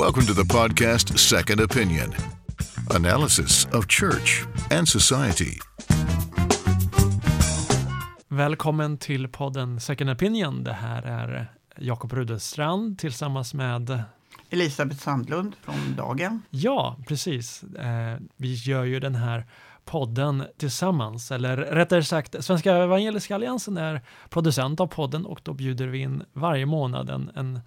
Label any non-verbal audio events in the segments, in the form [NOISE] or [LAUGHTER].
Welcome to the podcast Second Opinion analysis of church and society. Välkommen till podden Second Opinion. Det här är Jakob Rudestrand tillsammans med Elisabeth Sandlund från Dagen. Ja, precis. Eh, vi gör ju den här podden tillsammans, eller rättare sagt Svenska Evangeliska Alliansen är producent av podden och då bjuder vi in varje månad en, en,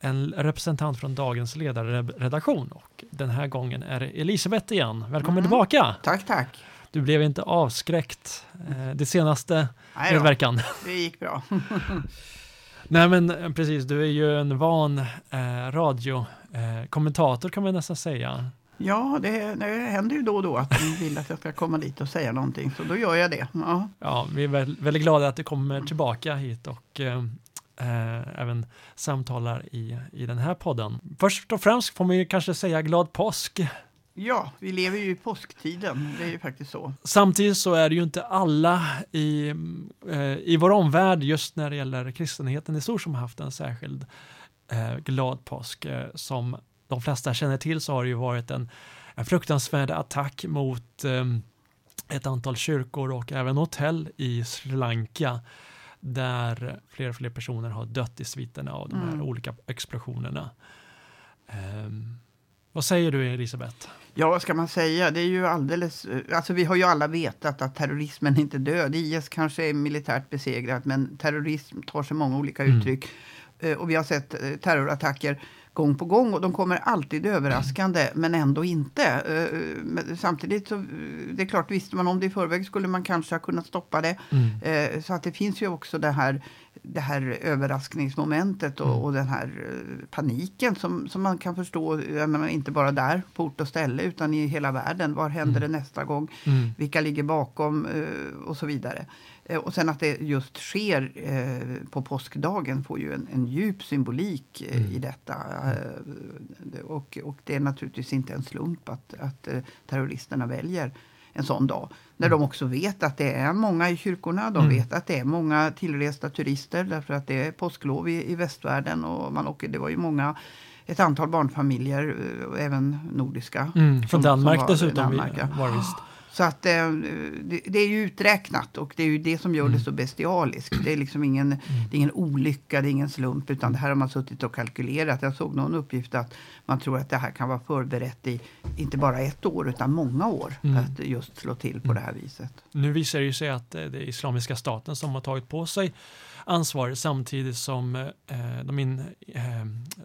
en representant från dagens ledarredaktion och den här gången är det Elisabeth igen. Välkommen Mm. tillbaka! Tack, tack. Du blev inte avskräckt eh, det senaste Nej då, veckan. det gick bra. [LAUGHS] Nej men eh, precis, du är ju en van eh, radiokommentator eh, kan man nästan säga. Ja, det, det händer ju då och då att de vill att jag ska komma dit och säga någonting, så då gör jag det. Ja. Ja, vi är väl, väldigt glada att du kommer tillbaka hit och eh, eh, även samtalar i, i den här podden. Först och främst får man ju kanske säga glad påsk. ja, vi lever ju i påsktiden, det är ju faktiskt så. Samtidigt så är det ju inte alla i, eh, i vår omvärld just när det gäller kristenheten i stort som har haft en särskild eh, glad påsk. Eh, som de flesta känner till så har det ju varit en, en fruktansvärd attack mot ett antal kyrkor och även hotell i Sri Lanka där fler och fler personer har dött i sviterna av de här Mm. olika explosionerna. Ehm, vad säger du Elisabeth? Ja, vad ska man säga? Det är ju alldeles... Alltså, vi har ju alla vetat att terrorismen inte är död. IS kanske är militärt besegrat, men terrorism tar sig många olika Mm. uttryck. Eh, Och vi har sett eh, terrorattacker gång på gång och de kommer alltid överraskande, men ändå inte. Eh, men Samtidigt så, eh, det är klart, visste man om det i förväg skulle man kanske ha kunnat stoppa det. Mm. Eh, Så att det finns ju också det här, det här överraskningsmomentet och, Mm. och den här eh, paniken som, som man kan förstå, menar, inte bara där på ort och ställe utan i hela världen. Var händer Mm. det nästa gång? Mm. Vilka ligger bakom? eh, Och så vidare. Eh, Och sen att det just sker eh, på påskdagen får ju en, en djup symbolik eh, Mm. i detta. Och, och det är naturligtvis inte en slump att, att terroristerna väljer en sån dag. När Mm. de också vet att det är många i kyrkorna. De Mm. vet att det är många tillresta turister därför att det är påsklov i, i västvärlden. Och man åker, det var ju många, ett antal barnfamiljer, även nordiska. Mm, från som- Danmark som var dessutom Danmark, var visst. Så att eh, det, det är ju uträknat och det är ju det som gör Mm. det så bestialiskt. Det är liksom ingen, det är ingen olycka, det är ingen slump utan det här har man suttit och kalkylerat. Jag såg någon uppgift att man tror att det här kan vara förberett i inte bara ett år utan många år. Mm. Att just slå till på det här viset. Nu visar det ju sig att eh, det är Islamiska staten som har tagit på sig ansvar samtidigt som eh, eh, de in, eh,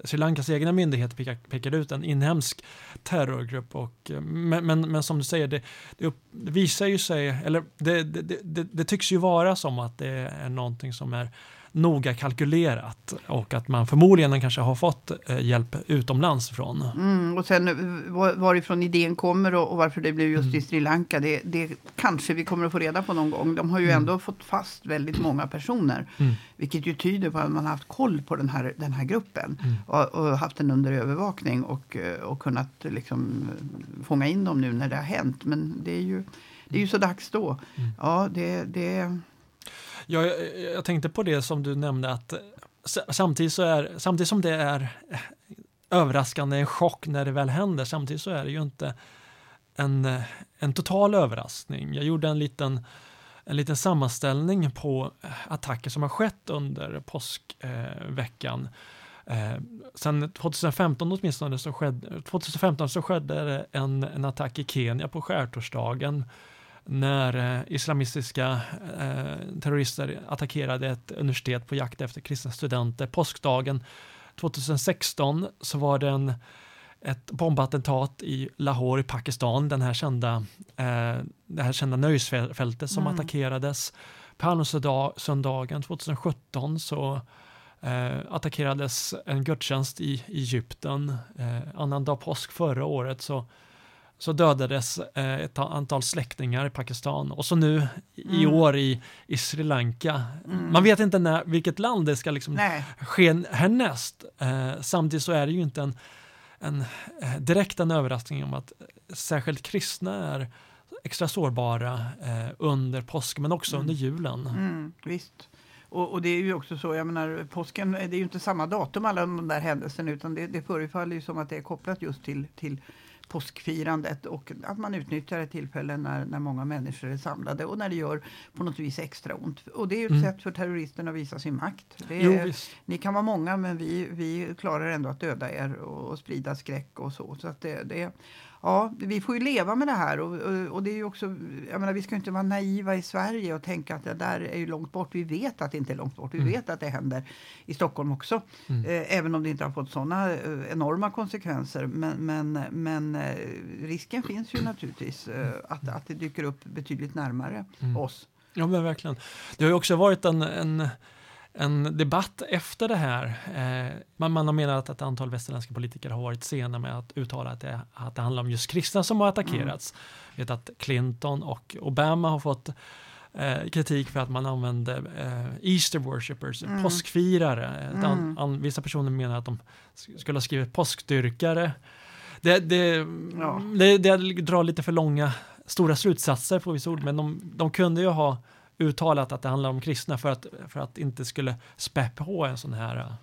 Sri Lankas egna myndigheter pekar, pekar ut en inhemsk terrorgrupp. Och, eh, men, men, men som du säger, det, det, upp, det visar ju sig, eller det, det, det, det, det tycks ju vara som att det är någonting som är noga kalkylerat och att man förmodligen kanske har fått eh, hjälp utomlands ifrån. Mm, och sen eh, var- varifrån idén kommer och, och varför det blev just Mm. i Sri Lanka, det, det kanske vi kommer att få reda på någon gång. De har ju Mm. ändå fått fast väldigt många personer. Mm. Vilket ju tyder på att man har haft koll på den här, den här gruppen. Mm. Och, och haft den under övervakning och, eh, och kunnat liksom fånga in dem nu när det har hänt. Men det är ju, det är ju så dags då. Mm. Ja, det, det, jag, jag tänkte på det som du nämnde att eh, samtidigt, så är, samtidigt som det är eh, överraskande, en chock när det väl händer, samtidigt så är det ju inte en, eh, en total överraskning. Jag gjorde en liten, en liten sammanställning på attacker som har skett under påskveckan. Eh. Eh, sen 2015 åtminstone så skedde, 2015 så skedde en, en attack i Kenya på skärtorsdagen när eh, islamistiska eh, terrorister attackerade ett universitet på jakt efter kristna studenter. Påskdagen 2016 så var det en, ett bombattentat i Lahore i Pakistan, den här kända, eh, det här kända nöjesfältet som Mm. attackerades. Palmsöndagen 2017 så eh, attackerades en gudstjänst i Egypten. Eh, annan dag påsk förra året så så dödades eh, ett antal släktingar i Pakistan och så nu i Mm. år i, i Sri Lanka. Mm. Man vet inte när, vilket land det ska liksom nej. ske härnäst. Eh, samtidigt så är det ju inte en, en eh, direkt en överraskning om att särskilt kristna är extra sårbara eh, under påsk men också Mm. under julen. Mm, visst. Och, och, det är ju också så, jag menar påsken, det är ju inte samma datum alla de där händelserna utan det, det förefaller ju som att det är kopplat just till, till påskfirandet och att man utnyttjar ett tillfälle när, när många människor är samlade och när det gör på något vis extra ont. Och det är ju ett mm. sätt för terroristerna att visa sin makt. Är, jo, ni kan vara många men vi, vi klarar ändå att döda er och, och sprida skräck och så. så att det, det, ja, vi får ju leva med det här. Och, och, och, det är ju också, jag menar, vi ska inte vara naiva i Sverige och tänka att det där är ju långt bort. Vi vet att det inte är långt bort. Vi mm. vet att det händer i Stockholm också. Mm. Eh, även om det inte har fått sådana eh, enorma konsekvenser. Men, men, men eh, risken finns ju naturligtvis eh, att, att det dyker upp betydligt närmare mm. oss. Ja, men verkligen. Det har ju också varit en, en en debatt efter det här. Eh, man, man har menat att ett antal västerländska politiker har varit sena med att uttala att det, att det handlar om just kristna som har attackerats. Mm. vet att Clinton och Obama har fått eh, kritik för att man använder eh, Easter worshippers, mm. påskfirare. Mm. An, vissa personer menar att de skulle ha skrivit påskdyrkare. Det, det, ja. det, det drar lite för långa, stora slutsatser på vissa ord, men de, de kunde ju ha uttalat att det handlar om kristna för att, för att inte skulle spä på en sån här eh,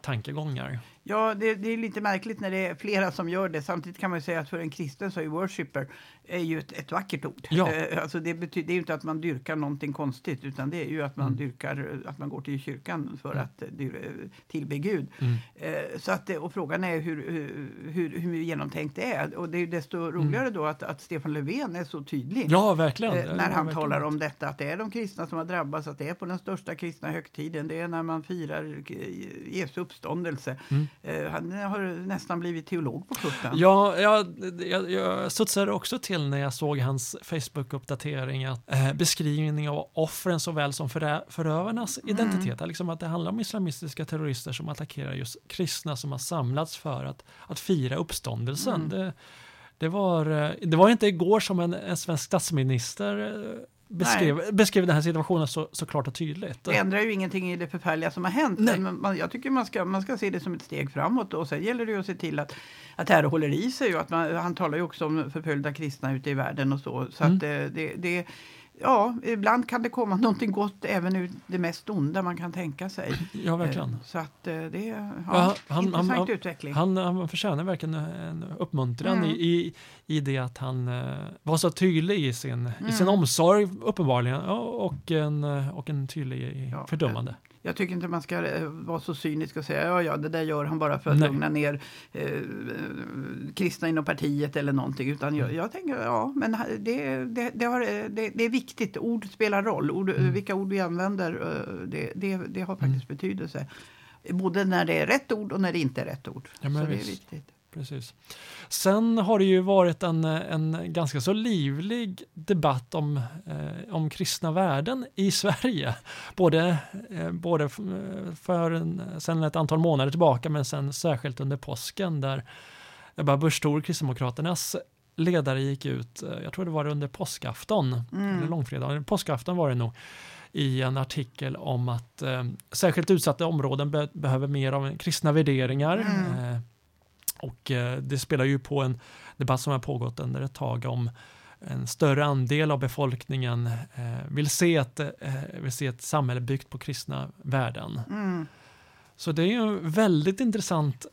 tankegångar. Ja, det, det, är lite märkligt när det är flera som gör det. Samtidigt kan man säga att för en kristen så är worshipper är ju ett, ett vackert ord. Ja. Eh, alltså det, betyder, det är ju inte att man dyrkar någonting konstigt utan det är ju att man mm. dyrkar, att man går till kyrkan för mm. att eh, tillbe Gud. Mm. Eh, så att, och frågan är hur, hur, hur genomtänkt det är. Och det är desto mm. roligare då att, att Stefan Löfven är så tydlig. Ja, verkligen. när han verkligen. talar om detta, att det är de kristna som har drabbats, att det är på den största kristna högtiden. Det är när man firar Jesu uppståndelse. Mm. Han har nästan blivit teolog på kuppen. Ja, jag, jag, jag studsade också till när jag såg hans Facebook-uppdatering att eh, beskrivning av offren såväl som förö förövarnas mm. identitet, liksom att det handlar om islamistiska terrorister som attackerar just kristna som har samlats för att, att fira uppståndelsen. Mm. Det, det, var, eh, det var inte igår som en, en svensk statsminister eh, beskrev, beskrev den här situationen så, så klart och tydligt. Det ändrar ju ingenting i det förfärliga som har hänt. Nej. Men man, jag tycker man ska, man ska se det som ett steg framåt och sen gäller det ju att se till att, att det här håller i sig. Och att man, han talar ju också om förföljda kristna ute i världen och så. Så mm. att det, det, det ja, ibland kan det komma någonting gott även ur det mest onda man kan tänka sig. [LAUGHS] Ja, verkligen. Eh, så att eh, det är ja, han, intressant han, utveckling. Han, han förtjänar verkligen en uppmuntran mm. i, i, det att han uh, var så tydlig i sin, mm. i sin mm. omsorg uppenbarligen och en, och en tydlig ja, fördömande. Jag tycker inte man ska eh, vara så cynisk och säga ja, ja, det där gör han bara för att Nej. lugna ner eh, kristna inom partiet eller någonting. Utan jag, mm. jag tänker, ja, men det, det, det, har, det, är viktigt. Ord spelar roll. Ord, mm. Vilka ord vi använder, eh, det, har faktiskt mm. betydelse. Både när det är rätt ord och när det inte är rätt ord. Ja, så det är viktigt precis. Sen har det ju varit en, en ganska så livlig debatt om, eh, om kristna värden i Sverige. Både, eh, både för en, sen ett antal månader tillbaka men sen särskilt under påsken där Ebba Busch Thor, Kristdemokraternas ledare gick ut, eh, jag tror det var under påskafton, mm. eller långfredag, påskafton var det nog, i en artikel om att eh, särskilt utsatta områden be behöver mer av kristna värderingar. Mm. Och eh, det spelar ju på en debatt som har pågått under ett tag om en större andel av befolkningen eh, vill, se ett, eh, vill se ett samhälle byggt på kristna värden. Mm. Så det är ju en väldigt intressant,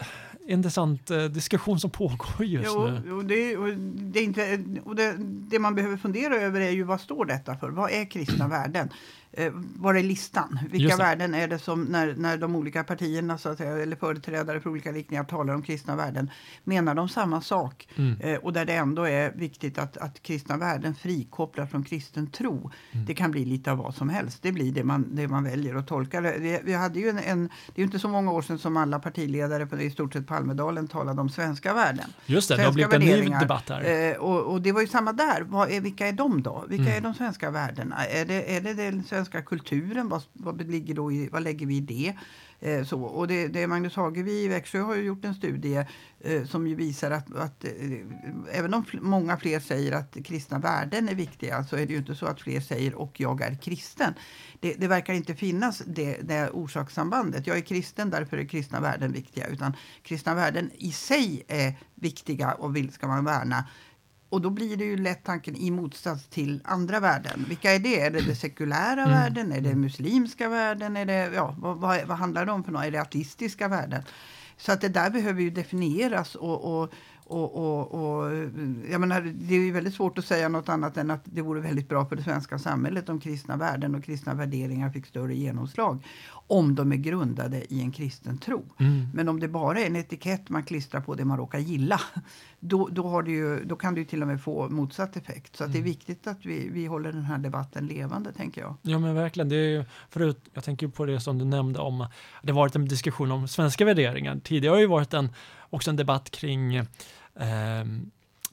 intressant diskussion som pågår just jo, nu. Jo, det, och det, är inte, och det, det, man behöver fundera över är ju vad står detta för? Vad är kristna värden? Eh, var är listan? Vilka värden är det som när, när de olika partierna så att säga, eller företrädare för olika riktningar talar om kristna värden menar de samma sak? Mm. Eh, och där det ändå är viktigt att, att kristna värden frikopplar från kristen tro. Mm. Det kan bli lite av vad som helst. Det blir det man, det man väljer att tolka. Det, vi hade ju en, en, det är inte så många år sedan som alla partiledare på i stort sett på Almedalen talade om svenska värden. Just det, svenska det har blivit en ny debatt här. Eh, och, och, det var ju samma där. Vad är, vilka är de då? Vilka mm. är de svenska värdena? Är det, är det den svenska kulturen? Vad, vad, ligger då i, vad lägger vi i det? Eh, så, och det, det Magnus Hagevi i Växjö har ju gjort en studie eh, som ju visar att, att eh, även om många fler säger att kristna värden är viktiga så är det ju inte så att fler säger och jag är kristen. Det, det verkar inte finnas det, det orsakssambandet. Jag är kristen, därför är kristna värden viktiga. Utan kristna värden i sig är viktiga och vill, ska man värna och då blir det ju lätt tanken i motsats till andra värden. Vilka är det? Är det det sekulära mm. värden? Är det muslimska värden? Är det, ja, vad, vad, vad handlar det om för något? Är det artistiska värden? Så att det där behöver ju definieras och, och och, och, och, jag menar, det är ju väldigt svårt att säga något annat än att det vore väldigt bra för det svenska samhället om kristna värden och kristna värderingar fick större genomslag. Om de är grundade i en kristen tro. Mm. Men om det bara är en etikett man klistrar på det man råkar gilla. Då, då, det ju, då kan det ju till och med få motsatt effekt. Så mm. det är mm. viktigt att vi, vi håller den här debatten levande tänker jag. Ja men verkligen. Det är förut, jag tänker på det som du nämnde om det har varit en diskussion om svenska värderingar. Tidigare har ju varit en, också en debatt kring eh,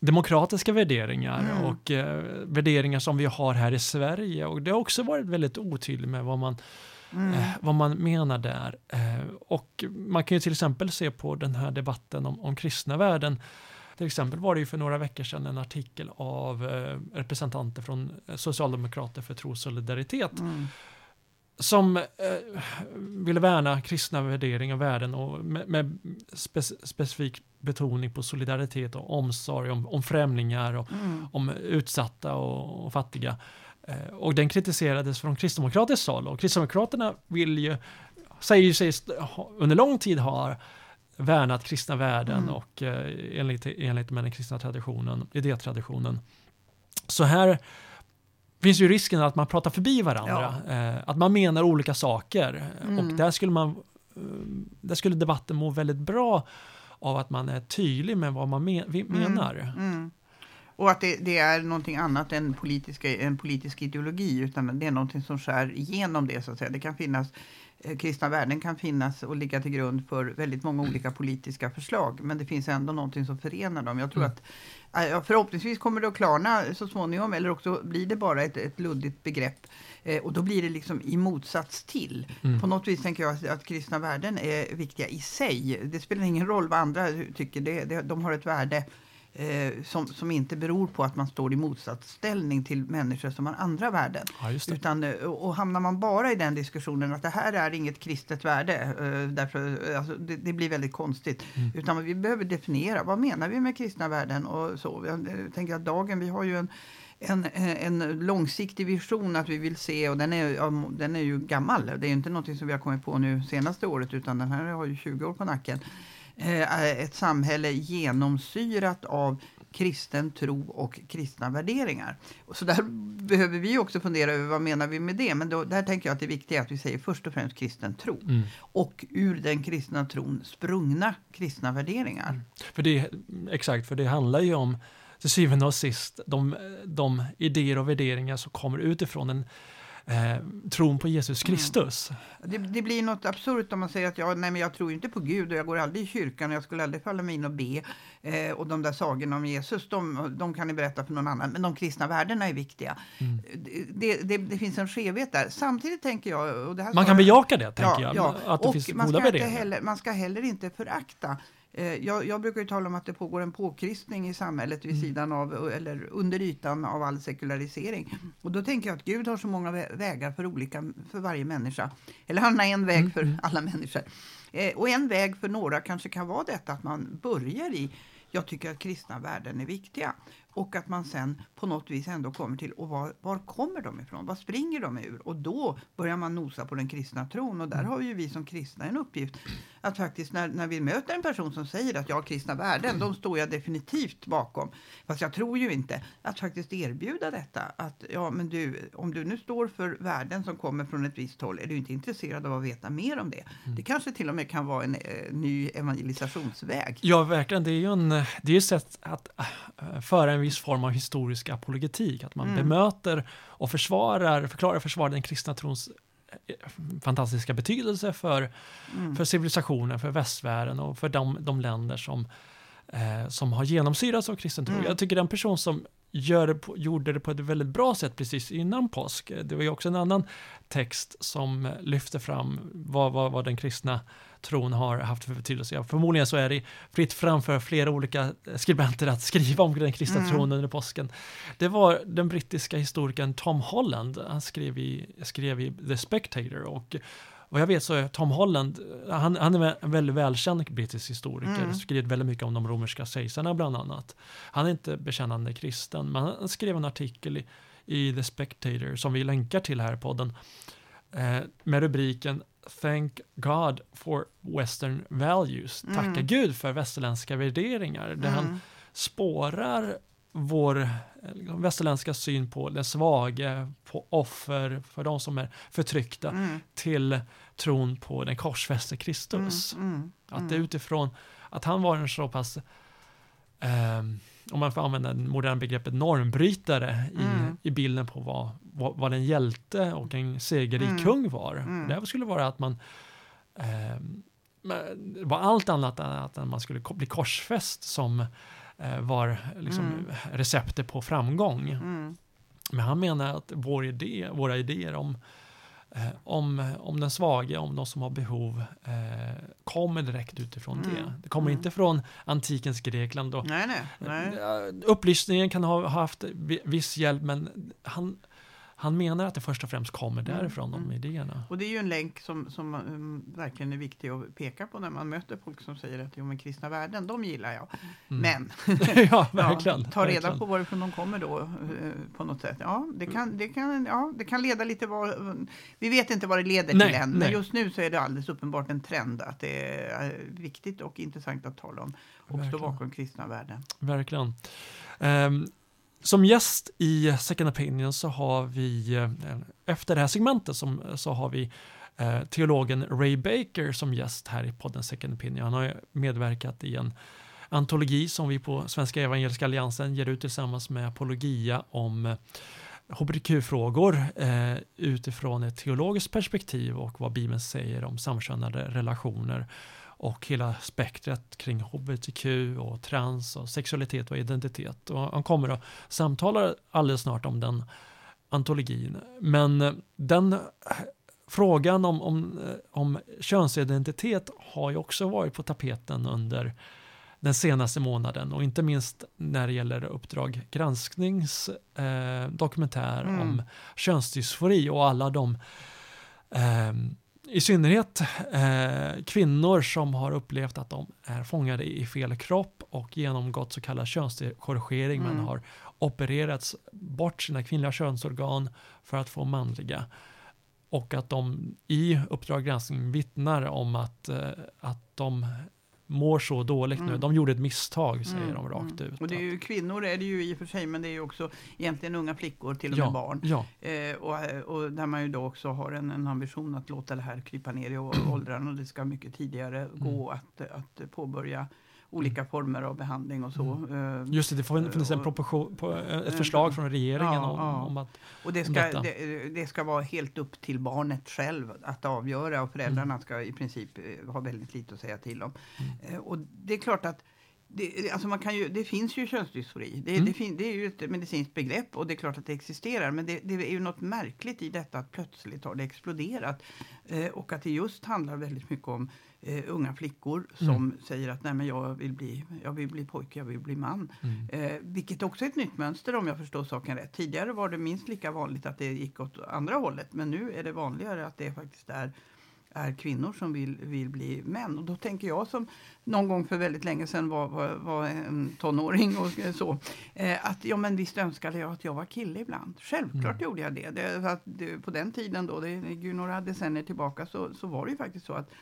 demokratiska värderingar mm. och eh, värderingar som vi har här i Sverige. Och det har också varit väldigt otydligt med vad man, mm. eh, vad man menar där. Eh, och man kan ju till exempel se på den här debatten om, om kristna värden. Till exempel var det ju för några veckor sedan en artikel av eh, representanter från Socialdemokrater för tro och solidaritet mm som eh, ville värna kristna värderingar och värden och med, med spe, specifik betoning på solidaritet och omsorg om, om främlingar och mm. om utsatta och, och fattiga. Eh, och den kritiserades från kristdemokratiskt håll och kristdemokraterna vill ju, säger sig under lång tid ha värnat kristna värden mm. och eh, enligt, enligt med den kristna traditionen, idétraditionen. Så här finns ju risken att man pratar förbi varandra. Ja. Eh, att man menar olika saker. Mm. Och där skulle, man, där skulle debatten må väldigt bra av att man är tydlig med vad man mm. menar. Mm. Och att det, det, är någonting annat än politiska, en politisk ideologi, utan det är någonting som skär igenom det. så att säga. Det kan finnas eh, Kristna värden kan finnas och ligga till grund för väldigt många olika politiska förslag. Men det finns ändå någonting som förenar dem. Jag tror mm. att Förhoppningsvis kommer det att klarna så småningom eller också blir det bara ett, ett luddigt begrepp. Eh, och då blir det liksom i motsats till. Mm. På något vis tänker jag att, att, kristna värden är viktiga i sig. Det spelar ingen roll vad andra tycker, det, det, de har ett värde eh, som, som inte beror på att man står i motsatsställning till människor som har andra värden. Ja, Utan, eh, och hamnar man bara i den diskussionen att det här är inget kristet värde, eh, därför, alltså, det, det, blir väldigt konstigt. Mm. Utan vi behöver definiera, vad menar vi med kristna värden? Och så. Jag tänker att dagen, vi har ju en en, en långsiktig vision att vi vill se och den är, den är ju gammal. Det är inte något som vi har kommit på nu senaste året utan den här har ju 20 år på nacken. Eh, ett samhälle genomsyrat av kristen tro och kristna värderingar. Så där [LAUGHS] behöver vi också fundera över vad menar vi med det. Men då, där tänker jag att det viktiga är att vi säger först och främst kristen tro. Mm. Och ur den kristna tron sprungna kristna värderingar. Mm. För det, exakt, för det handlar ju om till syvende och sist de, de idéer och värderingar som kommer utifrån en eh, tron på Jesus mm. Kristus. Mm. Det, det, blir något absurt om man säger att jag, nej, men jag tror inte på Gud och jag går aldrig i kyrkan och jag skulle aldrig falla mig in och be. Eh, och de där sagorna om Jesus, de, de, kan ni berätta för någon annan. Men de kristna värdena är viktiga. Mm. Det, det, det, finns en skevhet där. Samtidigt tänker jag... man kan bejaka det, tänker ja, jag. Ja. Att det och finns goda värderingar. Heller, man ska heller inte förakta jag, jag, brukar tala om att det pågår en påkristning i samhället vid mm. sidan av, eller under ytan av all sekularisering. Och då tänker jag att Gud har så många vägar för, olika, för varje människa. Eller han har en väg mm. för mm. alla människor. Eh, och en väg för några kanske kan vara detta att man börjar i jag tycker att kristna värden är viktiga. Och att man sen på något vis ändå kommer till, och var, var kommer de ifrån? Vad springer de ur? Och då börjar man nosa på den kristna tron. Och där har ju vi som kristna en uppgift. Att faktiskt när, när vi möter en person som säger att jag har kristna värden, de står jag definitivt bakom. Fast jag tror ju inte. Att faktiskt erbjuda detta. Att ja, men du, om du nu står för värden som kommer från ett visst håll, är du inte intresserad av att veta mer om det? Mm. Det kanske till och med kan vara en eh, ny evangelisationsväg. Ja, verkligen. Det är ju en, det är ett sätt att äh, föra en en viss form av historisk apologetik, att man mm. bemöter och försvarar, förklarar och försvarar den kristna trons eh, fantastiska betydelse för, mm. för civilisationen, för västvärlden och för de, de länder som, eh, som har genomsyrats av kristen tro. Mm. Jag tycker den person som gör gjorde det på ett väldigt bra sätt precis innan påsk. Det var ju också en annan text som lyfter fram vad, vad, vad den kristna tron har haft för betydelse. Förmodligen så är det fritt fram för flera olika skribenter att [LAUGHS] skriva om den kristna mm. tron under påsken. Det var den brittiska historikern Tom Holland. Han skrev i, skrev i The Spectator och vad jag vet så är Tom Holland, han, han är en väldigt välkänd brittisk historiker, Mm. skrivit väldigt mycket om de romerska kejsarna bland annat. Han är inte bekännande kristen, men han skrev en artikel i, i The Spectator som vi länkar till här i podden eh, med rubriken Thank God for Western Values. Tacka Mm. Gud för västerländska värderingar. Där han Mm. spårar vår eh, västerländska syn på den svage, på offer, för de som är förtryckta, Mm. till tron på den korsfäste Kristus. Mm. Mm. Att det utifrån att han var en så pass, ehm, om man får använda det moderna begreppet normbrytare i, Mm. i bilden på vad, vad, vad en hjälte och en segerrik Mm. kung var. Mm. Det skulle vara att man det var allt annat än att man skulle bli korsfäst som eh, var liksom Mm. receptet på framgång. Mm. Men han menar att vår idé, våra idéer om, eh, om, om den svage, om de som har behov, eh, kommer direkt utifrån Mm. det. Det kommer Mm. inte från antikens Grekland. Och, Nej, nej. nej. Eh, Upplysningen kan ha haft vi- viss hjälp, men han, han menar att det först och främst kommer Mm, därifrån, de mm. idéerna. Och det är ju en länk som, som um, verkligen är viktig att peka på när man möter folk som säger att jo, men kristna värden, de gillar jag. Mm. Men [LAUGHS] [LAUGHS] ja, verkligen. Ja, ta reda verkligen. på varifrån de kommer då eh, på något sätt. Ja, det kan, det kan, ja, det kan leda lite var, Vi vet inte vad det leder Nej, till än, nej. men just nu så är det alldeles uppenbart en trend att det är viktigt och intressant att tala om och stå Verkligen. bakom kristna värden. Verkligen. Ehm, som gäst i Second Opinion så har vi, eh, efter det här segmentet som, så har vi eh, teologen Ray Baker som gäst här i podden Second Opinion. Han har medverkat i en antologi som vi på Svenska Evangeliska Alliansen ger ut tillsammans med Apologia om eh, hbtq-frågor eh, utifrån ett teologiskt perspektiv och vad Bibeln säger om samkönade relationer och hela spektret kring hbtq och trans och sexualitet och identitet. Och han kommer att samtala alldeles snart om den antologin. Men eh, den eh, frågan om, om, eh, om könsidentitet har ju också varit på tapeten under den senaste månaden och inte minst när det gäller Uppdrag gransknings eh, dokumentär Mm. om könsdysfori och alla de eh, i synnerhet eh, kvinnor som har upplevt att de är fångade i fel kropp och genomgått så kallad könskorrigering men Mm. har opererats bort sina kvinnliga könsorgan för att få manliga. Och att de i Uppdrag granskning vittnar om att, eh, att de mår så dåligt nu. Mm. De gjorde ett misstag, säger Mm, de rakt mm. ut. Och det är ju kvinnor är det ju i och för sig, men det är ju också egentligen unga flickor, till och ja, med barn. Ja, Eh, och, och där man ju då också har en, en ambition att låta det här krypa ner i [CLEARS THROAT] åldrarna och det ska mycket tidigare gå att, att påbörja olika former av behandling och så. Eh, just det, det får finnas en proportion, eh, ett förslag från regeringen Ja, om, ja. om att Och det ska, det, det ska vara helt upp till barnet själv att avgöra och föräldrarna ska i princip eh, ha väldigt lite att säga till om. Mm. Eh, Och det är klart att det, alltså man kan ju, det finns ju könsdysfori. Det, Mm. det, fin, det är ju ett medicinskt begrepp och det är klart att det existerar. Men det, det är ju något märkligt i detta att plötsligt har det exploderat. Eh, och att det just handlar väldigt mycket om eh, unga flickor som Mm. säger att Nej, men jag, vill bli, jag vill bli pojke, jag vill bli man. mm, Eh, vilket också är ett nytt mönster om jag förstår saken rätt. Tidigare var det minst lika vanligt att det gick åt andra hållet. Men nu är det vanligare att det faktiskt är, är kvinnor som vill, vill bli män. Och då tänker jag som någon gång för väldigt länge sedan var, var, var en tonåring och så. Eh, att ja men visst önskade jag att jag var kille ibland. Självklart Mm. gjorde jag det. det, att det på den tiden då, det ligger ju några decennier tillbaka, så, så var det ju faktiskt så att eh,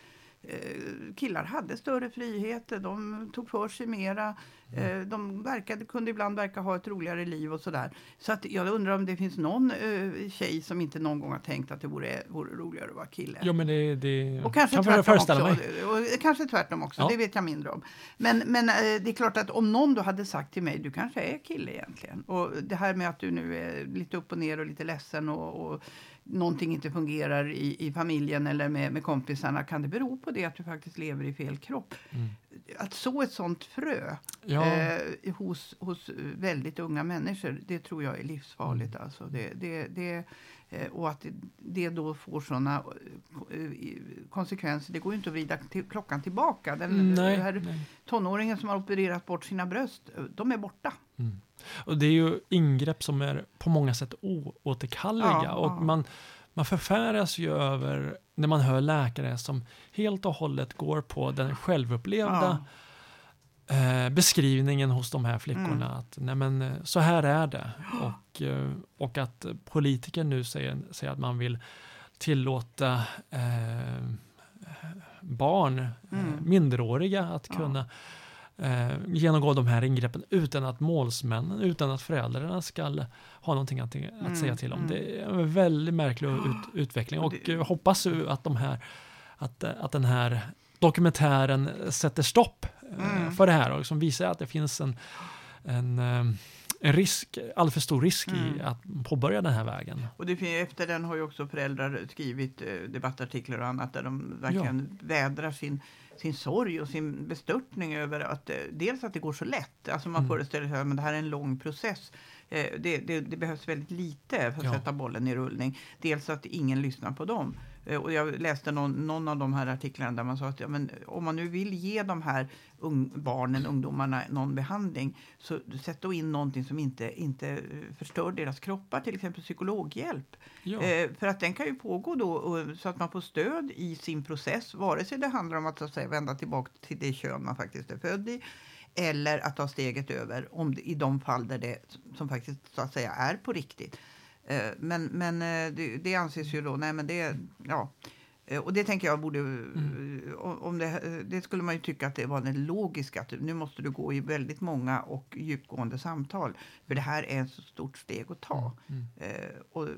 killar hade större frihet, de tog för sig mera, eh, de verkade, kunde ibland verka ha ett roligare liv och sådär. Så att jag undrar om det finns någon eh, tjej som inte någon gång har tänkt att det vore, vore roligare att vara kille. Ja, men det, det Och kanske kan tvärtom också. mig. Och kanske tvärtom också, Ja. det vet jag mindre om. Men, men eh, det är klart att om någon då hade sagt till mig, du kanske är kille egentligen. Och det här med att du nu är lite upp och ner och lite ledsen och, och någonting inte fungerar i, i familjen eller med, med kompisarna. Kan det bero på det att du faktiskt lever i fel kropp? Mm. Att så ett sånt frö Ja, eh, hos, hos väldigt unga människor, det tror jag är livsfarligt. Mm. Alltså. Det, det, det, och att det, då får såna eh, konsekvenser. Det går ju inte att vrida till, klockan tillbaka. Den nej, här nej. tonåringen som har opererat bort sina bröst, eh, de är borta. Och det är ju ingrepp som är på många sätt oåterkalleliga. Ja, och ja. man, man förfäras ju över när man hör läkare som helt och hållet går på den självupplevda eh, beskrivningen hos de här flickorna. Mm. Att nej men, eh, så här är det. [GASPS] Och, eh, och att politiker nu säger, säger att man vill tillåta eh, barn, eh, Mm. minderåriga, att kunna eh, genomgå de här ingreppen utan att målsmännen, utan att föräldrarna ska ha någonting att, att Mm, säga till om. mm. Det är en väldigt märklig ut, [GASPS] utveckling Och det- hoppas att, de här, att, att den här dokumentären sätter stopp Mm. för det här och som visar att det finns en, en, eh, en risk, alltför stor risk i Mm. att påbörja den här vägen. Och det, efter den har ju också föräldrar skrivit eh, debattartiklar och annat där de verkligen vädrar sin, sin sorg och sin bestörtning över att eh, dels att det går så lätt. Alltså man Mm. föreställer sig att det här är en lång process. Det, det, det behövs väldigt lite för att Ja. sätta bollen i rullning. Dels att ingen lyssnar på dem. Eh, och jag läste någon, någon av de här artiklarna där man sa att ja, men om man nu vill ge de här ung, barnen, ungdomarna någon behandling så sätt då in någonting som inte, inte eh, förstör deras kroppar, till exempel psykologhjälp. Ja. Eh, för att den kan ju pågå då och, så att man får stöd i sin process, vare sig det handlar om att, så att säga, vända tillbaka till det kön man faktiskt är född i eller att ta steget över om i de fall där det som faktiskt så att säga är på riktigt. Eh, men men eh, det, det anses ju då, nej men det, ja. Eh, Och det tänker jag borde, Mm. om det, det skulle man ju tycka att det var den logiska, att nu måste du gå i väldigt många och djupgående samtal. För det här är ett så stort steg att ta. Mm. Eh, och,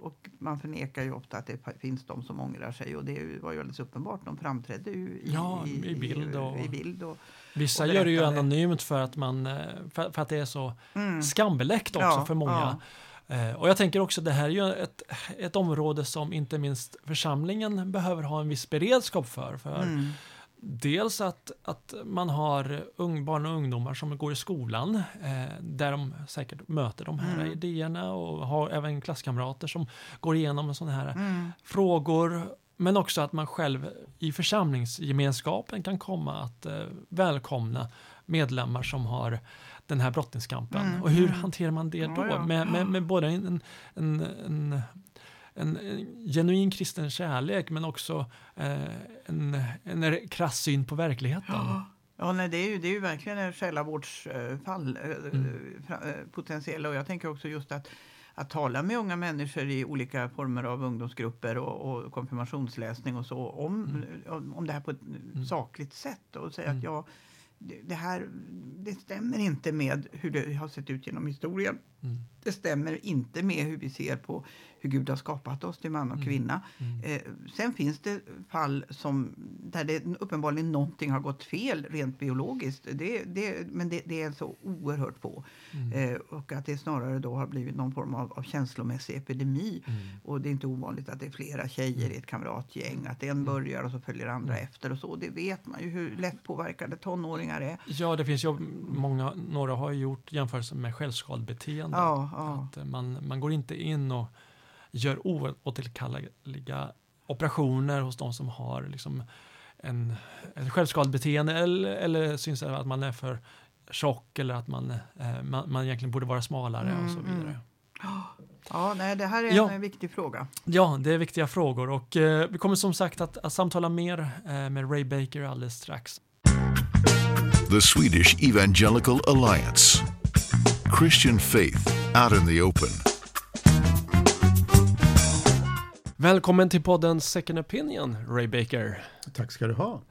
och man förnekar ju ofta att det finns de som ångrar sig och det var ju alldeles uppenbart. De framträdde ju i, Ja, i bild och- i bild och, Vissa och gör det ju anonymt för att, man, för, för att det är så mm. skambeläckt också Ja, för många. Eh, Och jag tänker också det här är ju ett, ett område som inte minst församlingen behöver ha en viss beredskap för. för Mm. Dels att, att man har ung, barn och ungdomar som går i skolan eh, där de säkert möter de här Mm. idéerna och har även klasskamrater som går igenom sådana här Mm. frågor. Men också att man själv i församlingsgemenskapen kan komma att eh, välkomna medlemmar som har den här brottningskampen. Mm, Och hur mm. hanterar man det Ja, då? ja. Med, med, med både en, en, en, en, en genuin kristen kärlek men också eh, en, en krass syn på verkligheten. Ja. Ja, nej, det, är ju, det är ju verkligen en själavårdsfall, eh, Mm. fra- eh, potentiella. Och jag tänker också just att, att tala med unga människor i olika former av ungdomsgrupper och, och konfirmationsläsning och så om, Mm. om, det här på ett sakligt sätt och säga Mm. att ja, det, här det stämmer inte med hur det har sett ut genom historien. Mm. Det stämmer inte med hur vi ser på hur Gud har skapat oss till man och Mm. kvinna. Mm. Eh, sen finns det fall som, där det uppenbarligen någonting har gått fel rent biologiskt. Det, det, men det, det är så oerhört få. Mm. Eh, och att det snarare då har blivit någon form av, av känslomässig epidemi. Mm. Och det är inte ovanligt att det är flera tjejer i ett kamratgäng. Att en börjar och så följer andra Mm. efter och så. Det vet man ju hur lätt påverkade tonåringar är. Ja, det finns ju många, några har gjort jämförelser med självskadebeteende. Ja, ja. Att eh, man, man går inte in och gör oåterkalleliga operationer hos de som har liksom en, en självskadebeteende eller, eller syns att man är för tjock eller att man, eh, man, man egentligen borde vara smalare och så Mm, vidare. Ja, nej, det här är en Ja. eh, viktig fråga. Ja, det är viktiga frågor och eh, vi kommer som sagt att, att samtala mer eh, med Ray Baker alldeles strax. The Swedish Evangelical Alliance. Christian faith out in the open. Välkommen till podden Second Opinion, Ray Baker. Tack ska du ha.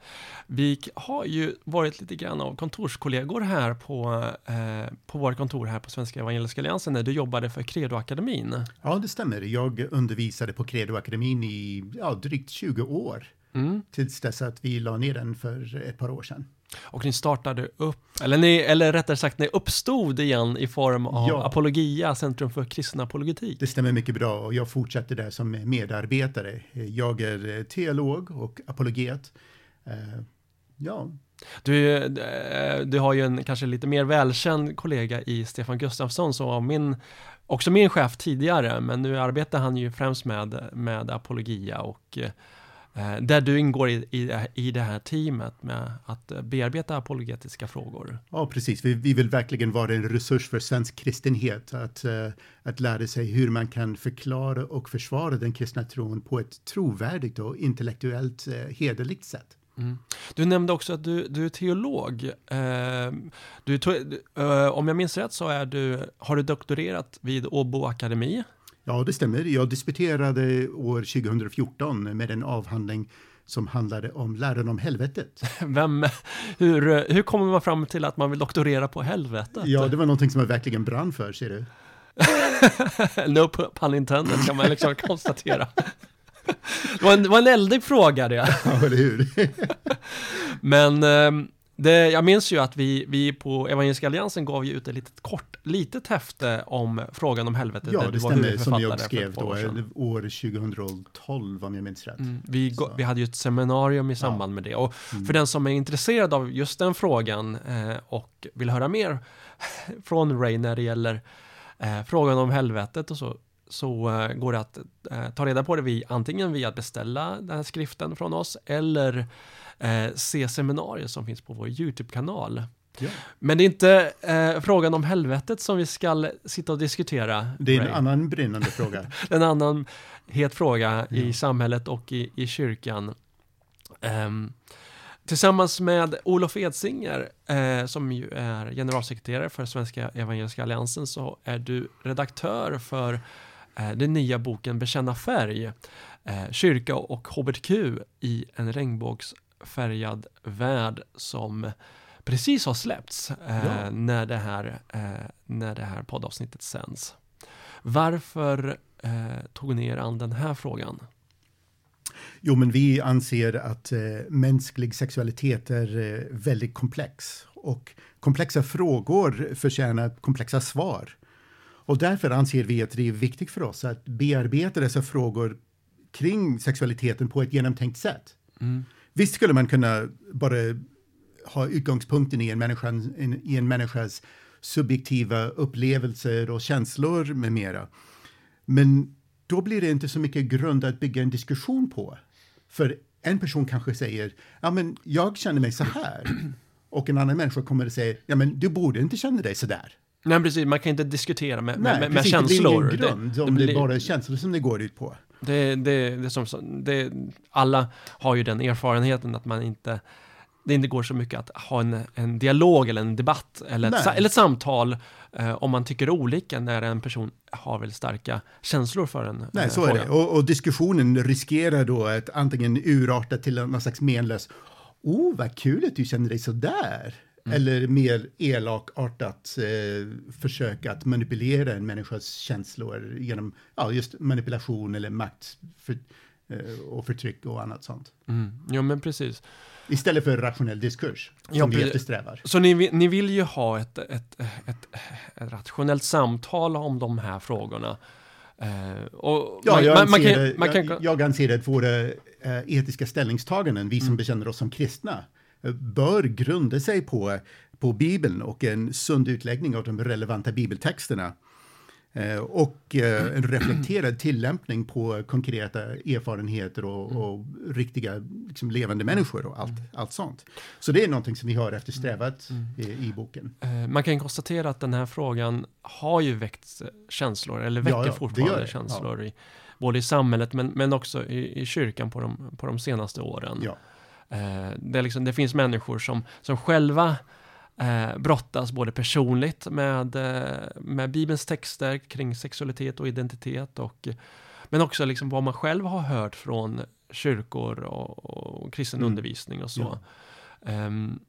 Vi har ju varit lite grann av kontorskollegor här på, eh, på vårt kontor här på Svenska Evangeliska Alliansen när du jobbade för Credoakademin. Ja, det stämmer. Jag undervisade på Credoakademin i ja, drygt 20 år. Mm. Tills dess att vi la ner den för ett par år sedan. Och ni startade upp, eller, ni, eller rättare sagt ni uppstod igen i form av Ja. Apologia, Centrum för kristen apologetik. Det stämmer mycket bra och jag fortsätter där som medarbetare. Jag är eh, teolog och apologet. Eh, Ja, Du, eh, du har ju en kanske lite mer välkänd kollega i Stefan Gustafsson som var min, också min chef tidigare, men nu arbetar han ju främst med, med apologia och där du ingår i, i, i det här teamet med att bearbeta apologetiska frågor. Ja, precis. Vi, vi vill verkligen vara en resurs för svensk kristenhet. Att, uh, att lära sig hur man kan förklara och försvara den kristna tron på ett trovärdigt och intellektuellt hederligt sätt. Mm. Du nämnde också att du, du är teolog. Eh, du, eh, om jag minns rätt så är du, har du doktorerat vid Åbo Akademi. Ja, det stämmer. Jag disputerade år 2014 med en avhandling som handlade om läran om helvetet. [LAUGHS] Vem, hur, hur kommer man fram till att man vill doktorera på helvetet? Ja, det var någonting som jag verkligen brann för, ser du. [LAUGHS] no pun intended kan man liksom konstatera. Det var, en, det var en eldig fråga det. [LAUGHS] Ja, eller hur? Men ehm, det, jag minns ju att vi, vi på Evangeliska Alliansen gav ju ut ett litet kort, litet häfte om frågan om helvetet. Ja, det stämmer, som jag skrev då, år 2012 om jag minns rätt. Mm, vi, vi hade ju ett seminarium i samband ja. med det och mm. för den som är intresserad av just den frågan eh, och vill höra mer [LAUGHS] från Ray när det gäller eh, frågan om helvetet och så, så uh, går det att uh, ta reda på det vi, antingen via att beställa den här skriften från oss eller uh, se seminarier som finns på vår YouTube-kanal. Ja. Men det är inte frågan om helvetet som vi ska sitta och diskutera. Det är en Ray. annan brinnande fråga. [LAUGHS] en annan het fråga ja. i samhället och i, i kyrkan. Um, Tillsammans med Olof Edsinger, eh, som ju är generalsekreterare för Svenska Evangeliska Alliansen, så är du redaktör för Eh, den nya boken Bekänna färg, eh, kyrka och hbtq i en regnbågsfärgad värld som precis har släppts eh, ja. när, det här, när det här poddavsnittet sänds. Varför tog ni er an den här frågan? Jo, men vi anser att eh, mänsklig sexualitet är eh, väldigt komplex och komplexa frågor förtjänar komplexa svar. Och därför anser vi att det är viktigt för oss att bearbeta dessa frågor kring sexualiteten på ett genomtänkt sätt. Mm. Visst skulle man kunna bara ha utgångspunkten i en, människan, i en människas subjektiva upplevelser och känslor med mera. Men då blir det inte så mycket grund att bygga en diskussion på. För en person kanske säger, ja men jag känner mig så här. [CLEARS THROAT] Och en annan människa kommer att säga, ja men du borde inte känna dig så där. Nej, precis. Man kan inte diskutera med, Nej, med, med känslor. Det blir ingen grund det, om det, blir, bara är känslor som det går ut på. Det, det, det som, det, alla har ju den erfarenheten att man inte det inte går så mycket att ha en, en dialog eller en debatt eller ett, eller ett samtal eh, om man tycker olika när en person har väldigt starka känslor för en Nej, eh, så fråga. är det. Och, och, diskussionen riskerar då att antingen urarta till någon slags menlös Oh, vad kul att du känner dig så där. Mm. Eller mer elakartat eh, försök att manipulera en människas känslor genom ja, just manipulation eller makt för, eh, och förtryck och annat sånt. Mm. Ja, men precis. Istället för rationell diskurs som ja, vi eftersträvar. Så ni, ni vill ju ha ett, ett, ett, ett rationellt samtal om de här frågorna. Uh, och ja, man, jag, man, man kan, man kan, jag, jag anser att våra uh, etiska ställningstaganden, vi som mm. bekänner oss som kristna, bör grunda sig på, på Bibeln och en sund utläggning av de relevanta bibeltexterna. Eh, och eh, en reflekterad tillämpning på konkreta erfarenheter och, mm. och riktiga liksom, levande människor och allt, mm. allt sånt. Så det är någonting som vi har eftersträvat mm. i, i, boken. Eh, man kan konstatera att den här frågan har ju väckt känslor, eller väcker ja, ja, fortfarande känslor, ja. i, både i samhället men, men också i, i kyrkan på de, på de senaste åren. Eh, det, liksom, det, finns människor som, som själva eh, brottas både personligt med, eh, med Bibelns texter kring sexualitet och identitet och men också liksom vad man själv har hört från kyrkor och, och kristen mm. undervisning och så. Ja. Um,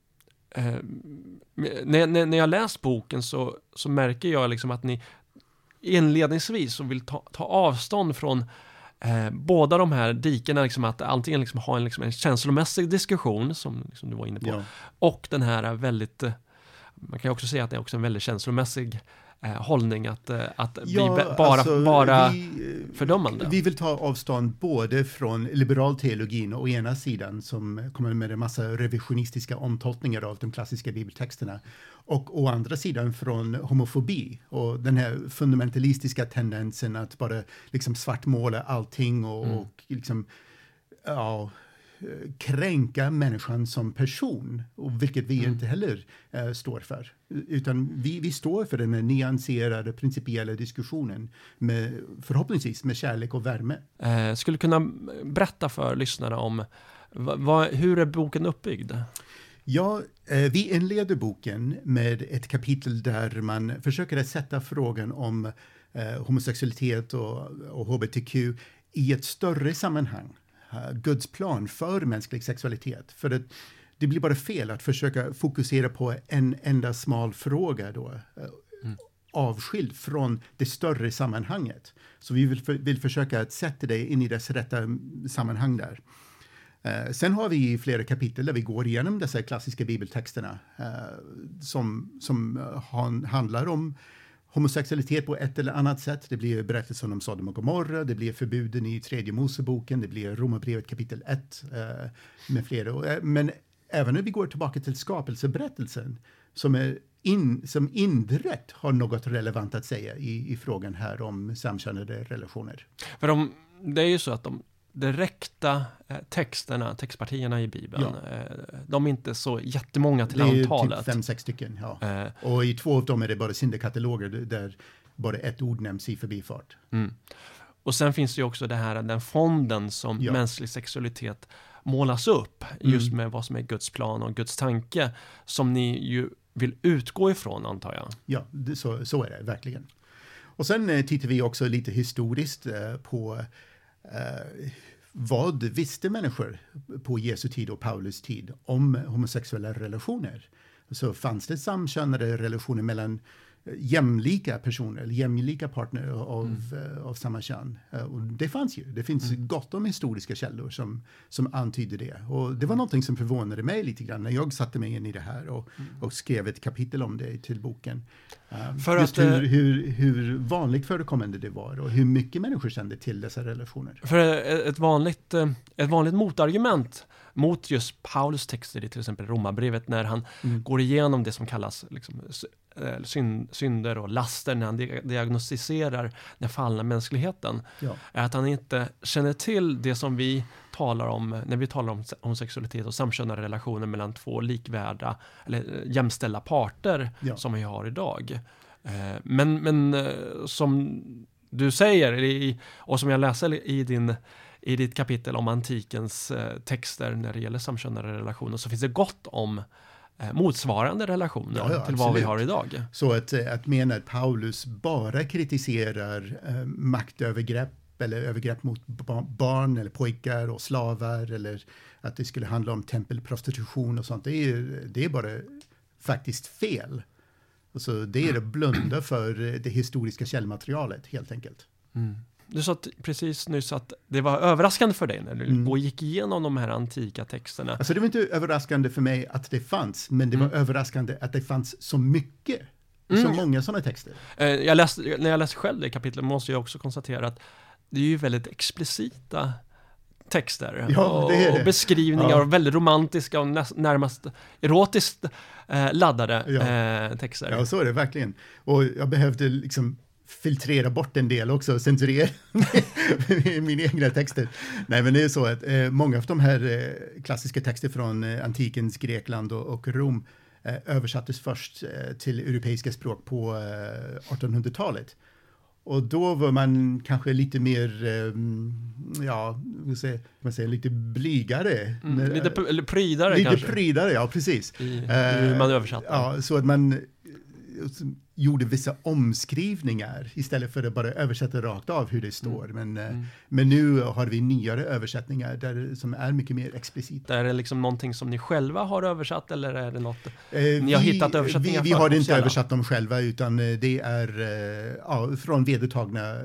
um, när, när, när jag läst boken så, så märker jag liksom att ni inledningsvis så vill ta, ta avstånd från Eh, båda de här dikena, liksom att antingen liksom ha en, liksom en känslomässig diskussion, som liksom du var inne på, ja. och den här väldigt, eh, man kan ju också säga att det är också en väldigt känslomässig eh, hållning att, eh, att ja, bli bara, alltså, bara vi, fördömande. Vi vill ta avstånd både från liberal teologin å ena sidan som kommer med en massa revisionistiska omtolkningar av de klassiska bibeltexterna och å andra sidan från homofobi och den här fundamentalistiska tendensen att bara liksom svartmåla allting och, mm. och liksom ja, kränka människan som person, och vilket vi Mm. inte heller eh, står för. Utan vi, vi står för den här nyanserade, principiella diskussionen, med, förhoppningsvis med kärlek och värme. Eh, skulle kunna berätta för lyssnarna om vad, hur är boken uppbyggd? Ja, eh, vi inleder boken med ett kapitel där man försöker att sätta frågan om eh, homosexualitet och, och hbtq i ett större sammanhang. Uh, Guds plan för mänsklig sexualitet. För att det blir bara fel att försöka fokusera på en enda smal fråga då. eh, avskild från det större sammanhanget. Så vi vill, för, vill försöka att sätta det in i dess rätta mm, sammanhang där. Eh, sen har vi flera kapitel där vi går igenom dessa klassiska bibeltexterna eh, som, som eh, han, handlar om homosexualitet på ett eller annat sätt. Det blir berättelsen om Sodom och Gomorra, det blir förbuden i tredje Moseboken, det blir Romarbrevet kapitel 1 eh, med flera. Eh, men även när vi går tillbaka till skapelseberättelsen som, är in, som indirekt har något relevant att säga i, i frågan här om samkönade relationer. För de, det är ju så att de direkta eh, texterna, textpartierna i Bibeln, Ja. eh, de är inte så jättemånga till det är antalet. typ fem, sex stycken. Ja. Eh, Och i två av dem är det bara syndakataloger där bara ett ord nämns i förbifart. Mm. Och sen finns det ju också det här, den fonden som Ja. mänsklig sexualitet målas upp, just Mm. med vad som är Guds plan och Guds tanke, som ni ju vill utgå ifrån, antar jag. Ja, det, så, så är det verkligen. Och sen eh, tittar vi också lite historiskt eh, på eh, vad visste människor på Jesu tid och Paulus tid om homosexuella relationer? Så fanns det samkönade relationer mellan eh, jämlika personer, eller jämlika partner av, eh, av samma kön. Eh, Och det fanns ju. Det finns gott om historiska källor som, som antyder det. Och det var någonting som förvånade mig lite grann när jag satte mig in i det här och, och skrev ett kapitel om det till boken. Um, För just att, eh, hur, hur, hur vanligt förekommande det var och hur mycket människor kände till dessa relationer. För eh, ett vanligt, eh, ett vanligt motargument mot just Paulus texter i till exempel Romarbrevet när han Mm. går igenom det som kallas liksom, eh, syn- synder och laster när han di- diagnostiserar den fallna mänskligheten Ja. är att han inte känner till det som vi talar om när vi talar om se- homosexualitet och samkönade relationer mellan två likvärda eller eh, jämställda parter Ja. som vi har idag. Eh, Men, men som du säger och som jag läser i, din, i ditt kapitel om antikens texter när det gäller samkönade relationer så finns det gott om motsvarande relationer Ja, ja, till vad vi har idag. Så att, eh, att mena att Paulus bara kritiserar eh, maktövergrepp eller övergrepp mot ba- barn eller pojkar och slavar eller att det skulle handla om tempelprostitution och sånt, det är, det är bara faktiskt fel. Alltså, det är att blunda för eh, det historiska källmaterialet helt enkelt. Du sa precis nyss att det var överraskande för dig när du Mm. gick igenom de här antika texterna. Alltså det var inte överraskande för mig att det fanns, men det var överraskande att det fanns så mycket. Så Mm. många sådana texter. Eh, Jag läste, när jag läste själv det kapitlet måste jag också konstatera att det är ju väldigt explicita texter Ja, och, det det. och beskrivningar Ja. och väldigt romantiska och närmast erotiskt eh, laddade Ja. eh, texter. Ja, så är det verkligen. Och jag behövde liksom filtrera bort en del också, censurera [LAUGHS] mina egna texter. Nej, men det är så att eh, många av de här eh, klassiska texter från eh, antikens Grekland och, och Rom eh, översattes först eh, till europeiska språk på eh, 1800-talet. Och då var man kanske lite mer, eh, ja, vad säger, vad säger, lite blygare. Mm, lite eller prydare lite kanske. prydare, ja precis. I, Eh, hur man översatte. Ja, så att man eh, gjorde vissa omskrivningar istället för att bara översätta rakt av hur det står. Men, eh, Mm. men nu har vi nyare översättningar där, som är mycket mer explicita. Är det liksom någonting som ni själva har översatt eller är det något? Eh, Ni har hittat översättningar Vi, vi har inte översatt dem själva utan eh, det är eh, ja, från vedertagna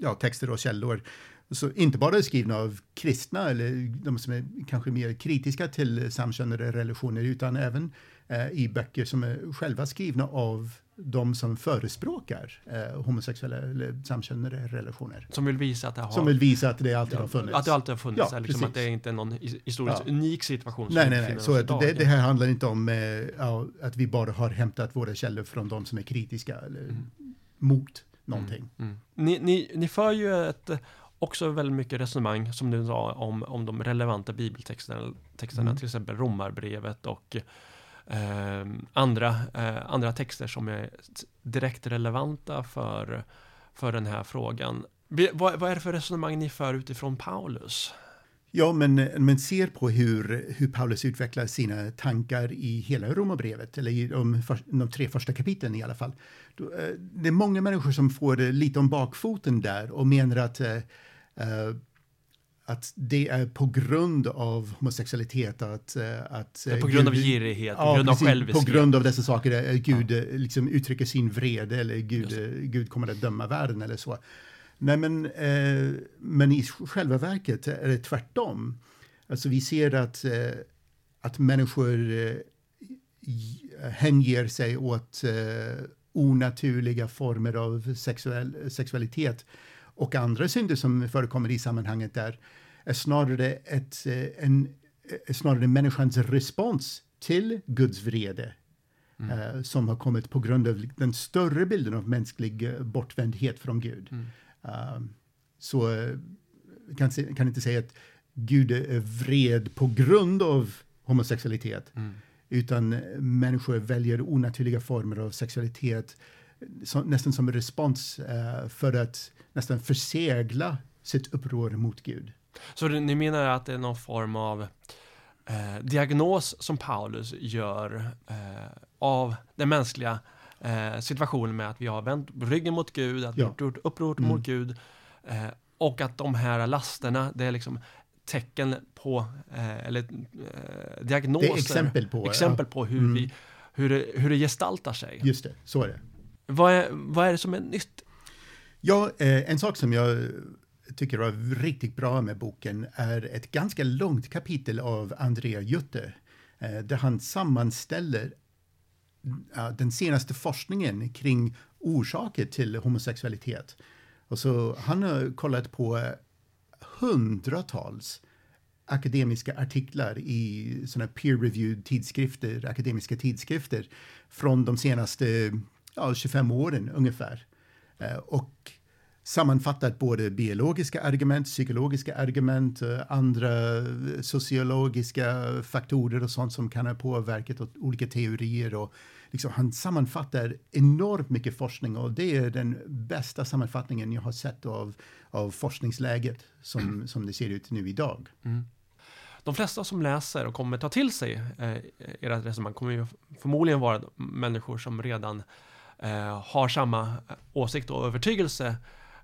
ja, texter och källor. Så inte bara skrivna av kristna eller de som är kanske mer kritiska till samkönade relationer utan även i böcker som är själva skrivna av de som förespråkar eh, homosexuella eller samkönade relationer. Som vill visa att det har Som vill visa att det alltid har funnits. Att det alltid har funnits, Ja, liksom att det är inte är någon his- historiskt Ja. unik situation Nej, nej, nej. Så det, det här handlar inte om eh, ja, att vi bara har hämtat våra källor från de som är kritiska eller mot någonting. Mm. Ni, ni, ni för ju ett också väldigt mycket resonemang som du sa om, om de relevanta bibeltexterna, texterna, Mm. till exempel Romarbrevet och eh, andra, eh, andra texter som är direkt relevanta för, för den här frågan. Vad, vad är det för resonemang ni för utifrån Paulus? Ja, men man ser på hur, hur Paulus utvecklar sina tankar i hela Romarbrevet, eller i de, för, de tre första kapitlen i alla fall. Då, eh, Det är många människor som får lite om bakfoten där och menar att, eh, eh, att det är på grund av homosexualitet att... eh, att På eh, grund av Gud- girighet, på Ja, grund av precis. På själviskhet. grund av dessa saker, eh, Gud eh, liksom uttrycker sin vrede eller Gud, Gud kommer att döma världen eller så. Nej, men, eh, men i själva verket är det tvärtom. Alltså vi ser att, eh, att människor eh, hänger sig åt eh, onaturliga former av sexuell, sexualitet och andra synder som förekommer i sammanhanget där är snarare, ett, eh, en, är snarare människans respons till Guds vrede eh, som har kommit på grund av den större bilden av mänsklig eh, bortvändhet från Gud. Um, så eh, kan, kan inte säga att Gud är vred på grund av homosexualitet, utan eh, människor väljer onaturliga former av sexualitet som, nästan som en respons eh, för att nästan försegla sitt uppror mot Gud. Så ni menar att det är någon form av eh, diagnos som Paulus gör eh, av den mänskliga eh, situationen med att vi har vänt ryggen mot Gud, att vi har gjort uppror Mm. mot Gud eh, och att de här lasterna, det är liksom tecken på, eh, eller eh, diagnoser, Det är exempel på, exempel på hur, Mm. vi, hur, det, hur det gestaltar sig. Just det, så är det. Vad är, vad är det som är nytt? Ja, eh, en sak som jag tycker var riktigt bra med boken är ett ganska långt kapitel av Andrea Jutte eh, där han sammanställer den senaste forskningen kring orsaker till homosexualitet. Och så han har kollat på hundratals akademiska artiklar i såna peer-reviewed tidskrifter, akademiska tidskrifter från de senaste ja, 25 åren ungefär. Eh, och sammanfattat både biologiska argument, psykologiska argument, eh, andra eh, sociologiska faktorer och sånt som kan ha påverkat och olika teorier. Och liksom, han sammanfattar enormt mycket forskning och det är den bästa sammanfattningen jag har sett av, av forskningsläget som, som det ser ut nu idag. De flesta som läser och kommer ta till sig eh, era resonemang kommer ju förmodligen vara människor som redan eh, har samma åsikt och övertygelse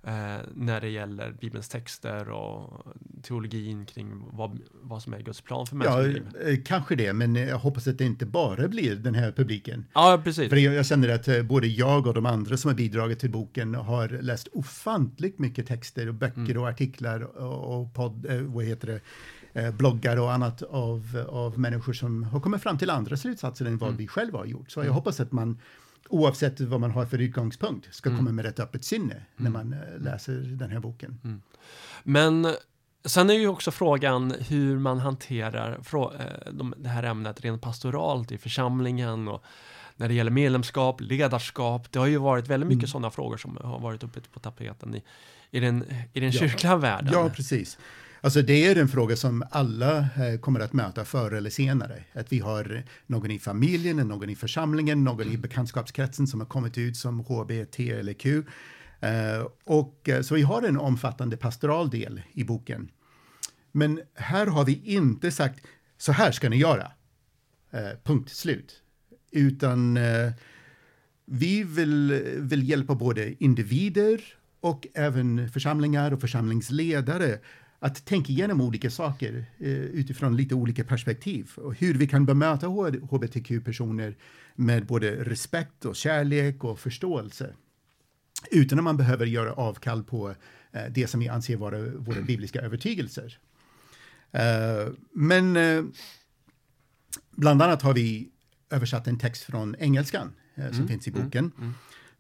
eh, när det gäller Bibelns texter och teologin kring vad, vad som är Guds plan för Ja, mänskligt liv. eh, kanske det, men jag hoppas att det inte bara blir den här publiken. Ja, precis. För jag, jag känner att eh, både jag och de andra som har bidragit till boken har läst ofantligt mycket texter och böcker Mm. och artiklar och, och podd, eh, vad heter det, eh, bloggar och annat av, av människor som har kommit fram till andra slutsatser än vad Mm. vi själva har gjort. Så jag hoppas att man oavsett vad man har för utgångspunkt ska Mm. komma med ett öppet sinne när man eh, läser den här boken. Men sen är ju också frågan hur man hanterar eh, de, det här ämnet rent pastoralt i församlingen och när det gäller medlemskap, ledarskap. Det har ju varit väldigt mycket Mm. sådana frågor som har varit uppe på tapeten i, i den, i den Ja. kyrkliga världen. Ja, precis. Alltså det är en fråga som alla eh, kommer att möta förr eller senare. Att vi har någon i familjen, någon i församlingen, någon i bekantskapskretsen som har kommit ut som HB, T eller Q. Eh, och, eh, så vi har en omfattande pastoral del i boken. Men här har vi inte sagt så här ska ni göra. Punkt slut. Utan vi vill, vill hjälpa både individer och även församlingar och församlingsledare att tänka igenom olika saker eh, utifrån lite olika perspektiv och hur vi kan bemöta hbtq-personer med både respekt och kärlek och förståelse utan att man behöver göra avkall på eh, det som vi anser vara våra bibliska övertygelser. Eh, men eh, bland annat har vi översatt en text från engelskan eh, som finns i boken.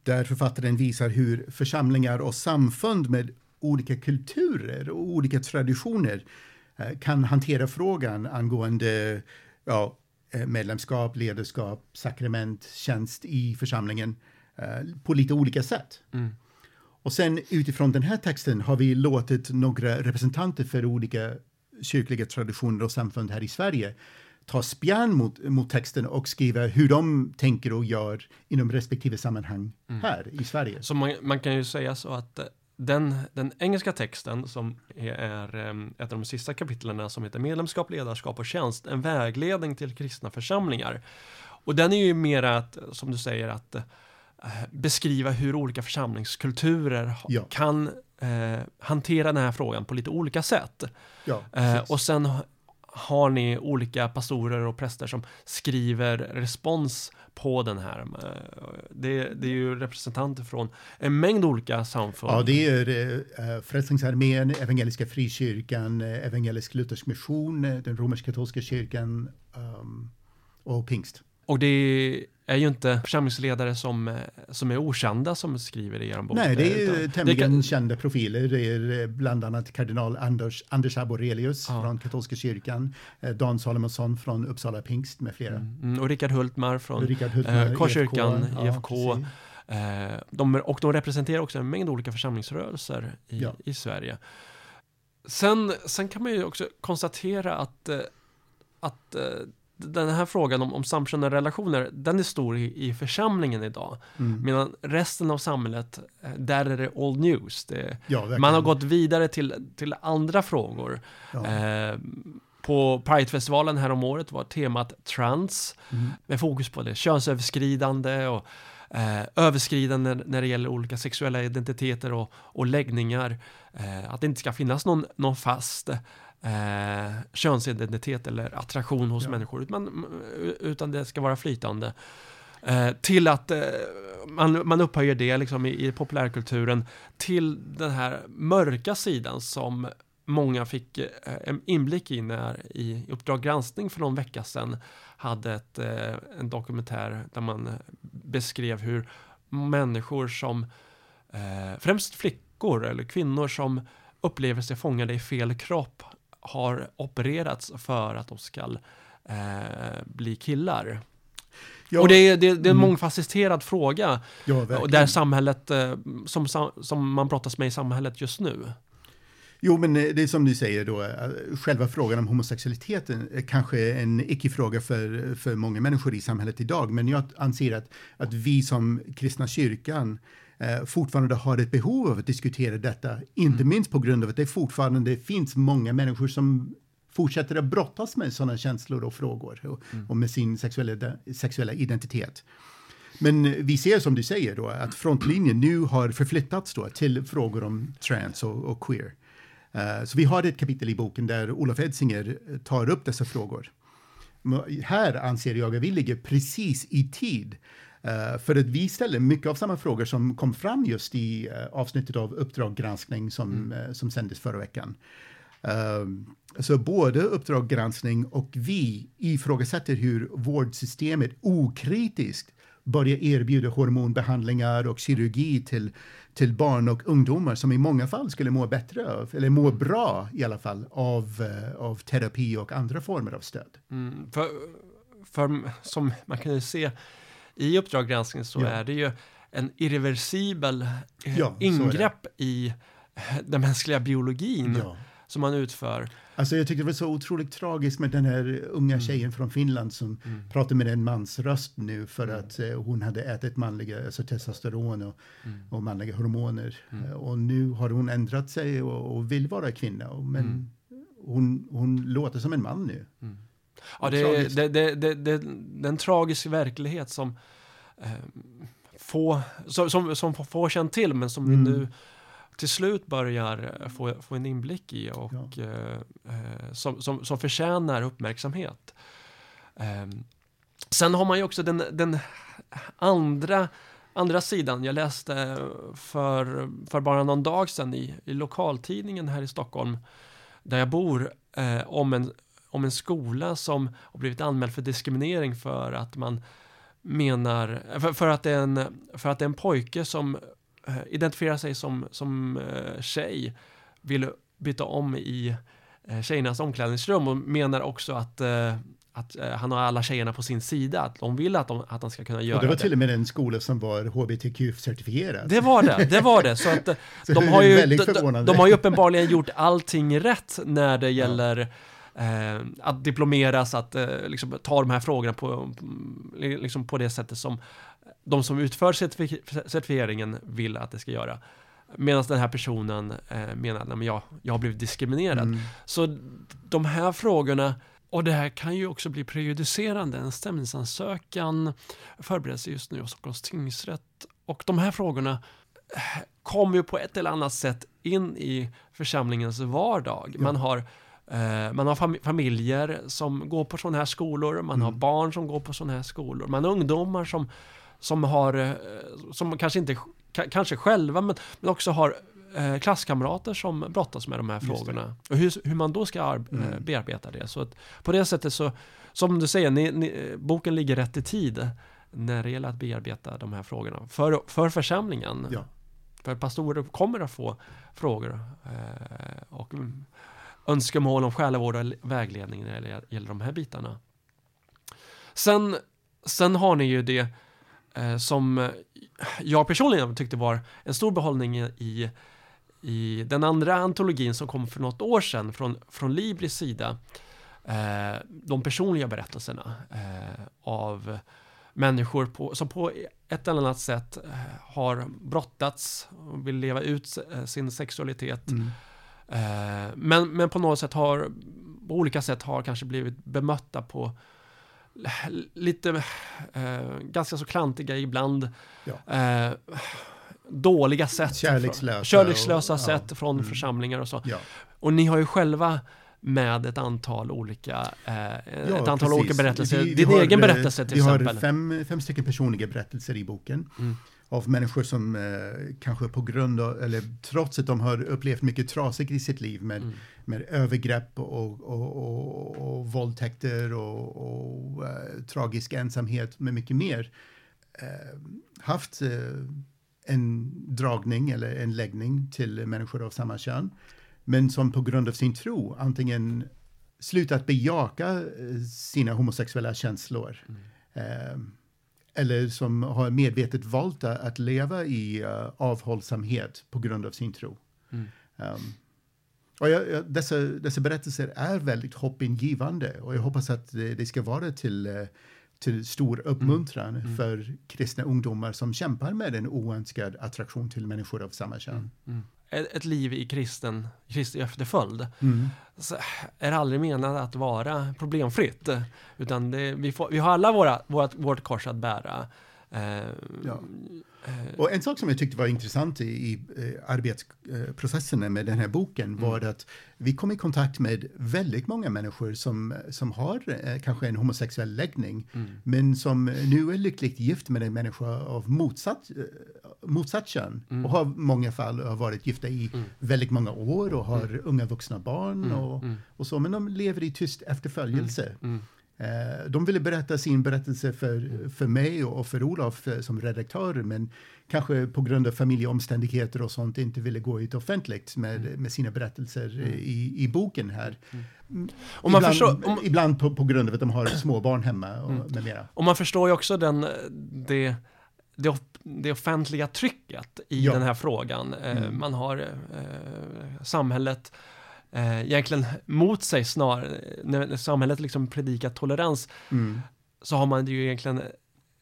Där författaren visar hur församlingar och samfund med olika kulturer och olika traditioner eh, kan hantera frågan angående ja, eh, medlemskap, ledarskap, sakrament, tjänst i församlingen eh, på lite olika sätt. Och sen utifrån den här texten har vi låtit några representanter för olika kyrkliga traditioner och samfund här i Sverige ta spjärn mot, mot texten och skriva hur de tänker och gör inom respektive sammanhang Mm. här i Sverige. Så man, man kan ju säga så att den, den engelska texten som är, eh, ett av de sista kapitlen som heter Medlemskap, ledarskap och tjänst, en vägledning till kristna församlingar. Och den är ju mer att, som du säger, att eh, beskriva hur olika församlingskulturer Ja. kan eh, hantera den här frågan på lite olika sätt. Ja, Eh, och sen har ni olika pastorer och präster som skriver respons på den här. Eh, det, det är ju representanter från en mängd olika samfund. Ja, det är uh, Frälsningsarmén, Evangeliska Frikyrkan, Evangelisk Luthersk Mission, den romersk-katolska kyrkan um, och pingst. Och det är ju inte församlingsledare som, eh, som är okända som skriver i er bok. Nej, det är ju tämligen kan- kända profiler. Det är eh, bland annat kardinal Anders, Anders Arborelius Ja. från katolska kyrkan, eh, Dan Salomonsson från Uppsala pingst med flera. Mm, och Rickard Hultmar från Richard Hultmar, eh, Korskyrkan. IFK. precis. Eh, de, och de representerar också en mängd olika församlingsrörelser i, Ja. i Sverige. Sen, sen kan man ju också konstatera att, att den här frågan om, om samkönade relationer, den är stor i, i församlingen idag. Mm. Medan resten av samhället, eh, där är det old news. Det, Ja, man har gått vidare till, till andra frågor. Ja. Eh, på Pridefestivalen här om året var temat trans Mm. med fokus på det könsöverskridande och eh, överskridande när det gäller olika sexuella identiteter och, och läggningar. Eh, att det inte ska finnas någon, någon fast eh, könsidentitet eller attraktion hos Ja. människor utan, utan det ska vara flytande. Eh, till att eh, man, man upphöjer det liksom i, i populärkulturen till den här mörka sidan som många fick eh, en inblick i när i Uppdrag granskning för någon vecka sedan hade ett, eh, en dokumentär där man beskrev hur människor som, eh, främst flickor eller kvinnor som upplever sig fångade i fel kropp har opererats för att de ska eh, bli killar. Ja, Och det är, det, det är en Mm. mångfacetterad fråga ja, där samhället, eh, som, som man brottas med i samhället just nu. Jo, men eh, det är som du säger då, eh, själva frågan om homosexualiteten är kanske en icke-fråga för, för många människor i samhället idag, men jag anser att, att vi som kristna kyrkan eh, fortfarande har ett behov av att diskutera detta, inte minst på grund av att det fortfarande finns många människor som fortsätter att brottas med sådana känslor och frågor och, och med sin sexuella, sexuella identitet. Men vi ser som du säger då att frontlinjen nu har förflyttats då till frågor om trans och, och queer. Eh, så vi har ett kapitel i boken där Olof Edsinger tar upp dessa frågor. Här anser jag att vi ligger precis i tid. Eh, för att vi ställer mycket av samma frågor som kom fram just i eh, avsnittet av Uppdrag granskning som, eh, som sändes förra veckan. Så både Uppdrag granskning och vi ifrågasätter hur vårdsystemet okritiskt börjar erbjuda hormonbehandlingar och kirurgi till, till barn och ungdomar som i många fall skulle må bättre av, eller må bra i alla fall, av, av terapi och andra former av stöd. Mm, för, för som man kan ju se i Uppdrag granskning så Ja. är det ju en irreversibel eh, Ja, ingrepp i eh, den mänskliga biologin Ja. som man utför. Alltså jag tyckte det var så otroligt tragiskt med den här unga Mm. tjejen från Finland som pratade med en mans röst nu för Mm. att eh, hon hade ätit manliga, alltså testosteron och, Mm. och manliga hormoner. Eh, och nu har hon ändrat sig och, och vill vara kvinna. Men Mm. hon, hon låter som en man nu. Ja, det, Tragiskt. det, det, det, det, det är en tragisk verklighet som eh, få, som, som, som få- få känt till men som Mm. vi nu till slut börjar eh, få, få en inblick i och Ja. eh, eh, som, som, som förtjänar uppmärksamhet. Eh, sen har man ju också den, den andra, andra sidan. Jag läste för, för bara någon dag sedan i, i lokaltidningen här i Stockholm där jag bor eh, om, en, om en skola som har blivit anmäld för diskriminering för att man menar, för, för, att, det är en, för att det en pojke som eh, identifierar sig som, som eh, tjej vill byta om i eh, tjejernas omklädningsrum och menar också att, att han har alla tjejerna på sin sida, att de vill att, de, att han ska kunna göra Och det var det. till och med en skola som var HBTQ-certifierad. Det var det, det var det. Så att [LAUGHS] Så de det har ju, de, de har ju uppenbarligen gjort allting rätt när det gäller eh, att diplomeras, att eh, liksom, ta de här frågorna på, liksom på det sättet som de som utför certifi- certifieringen vill att det ska göra. Medan den här personen eh, menar att jag, jag har blivit diskriminerad. Mm. Så de här frågorna, och det här kan ju också bli prejudicerande. En stämningsansökan förbereds just nu av Stockholms tingsrätt. Och de här frågorna eh, kommer ju på ett eller annat sätt in i församlingens vardag. Man har man har fam familjer som går på sådana här skolor, man har Mm. barn som går på sådana här skolor, man har ungdomar som, som har, eh, som kanske inte, ka- kanske själva, men, men också har eh, klasskamrater som brottas med de här frågorna. Och hur, hur man då ska eh, Mm. bearbeta det. Så på det sättet så, som du säger, ni, ni, eh, boken ligger rätt i tid när det gäller att bearbeta de här frågorna. För, för församlingen. Ja. För pastorer kommer att få frågor eh, och mm, önskemål om själavård och vägledning när det gäller de här bitarna. Sen, sen har ni ju det eh, som jag personligen tyckte var en stor behållning i, i den andra antologin som kom för något år sedan från, från Libris sida. Eh, de personliga berättelserna eh, av människor på, som på ett eller annat sätt eh, har brottats och vill leva ut eh, sin sexualitet. Mm. Eh, men, men på något sätt har, på olika sätt har kanske blivit bemötta på lite, eh, ganska så klantiga ibland, Ja. eh, dåliga sätt. Kärlekslösa kärlekslösa och- ja. sätt från Mm. församlingar och så. Ja. Och ni har ju själva med ett antal olika, eh, ett antal precis. olika berättelser. Vi- vi Din har, egen berättelse till vi exempel. har fem, fem stycken personliga berättelser i boken. Mm. Av människor som eh, kanske på grund av, eller trots att de har upplevt mycket trasigt i sitt liv med, Mm. med övergrepp och, och, och, och våldtäkter och, och eh, tragisk ensamhet med mycket mer. Eh, haft eh, en dragning eller en läggning till människor av samma kön. Men som på grund av sin tro antingen slutat bejaka eh, sina homosexuella känslor. Eh, eller som har medvetet valt att leva i eh, avhållsamhet på grund av sin tro. Mm. Um, och jag, jag, dessa, dessa berättelser är väldigt hoppingivande och jag hoppas att det, det ska vara till, eh, till stor uppmuntran Mm. för kristna ungdomar som kämpar med en oönskad attraktion till människor av samma kön. Mm. Ett, liv i kristen, Kristi efterföljd. Mm. så är det aldrig menat att vara problemfritt. Utan det, vi, får, vi har alla våra, vårt, vårt kors att bära. Eh, Ja. eh, Och en sak som jag tyckte var intressant i, i eh, arbetsprocesserna med den här boken var att vi kom i kontakt med väldigt många människor som, som har eh, kanske en homosexuell läggning men som nu är lyckligt gift med en människa av motsatt, eh, motsatt kön och har många fall har varit gifta i väldigt många år och har unga vuxna barn och, och så, men de lever i tyst efterföljelse. mm, Eh, De ville berätta sin berättelse för, för mig och för Olof eh, som redaktör, men kanske på grund av familjeomständigheter och sånt inte ville gå ut offentligt med, med sina berättelser eh, i, i boken här. Mm. Man ibland förstår- om- ibland på, på grund av att de har små barn hemma och med mera. och man förstår ju också den, det, det, det offentliga trycket i Ja. den här frågan. Eh, Mm. Man har eh, samhället eh, egentligen mot sig snarare. När samhället liksom predikar tolerans Mm. så har man ju egentligen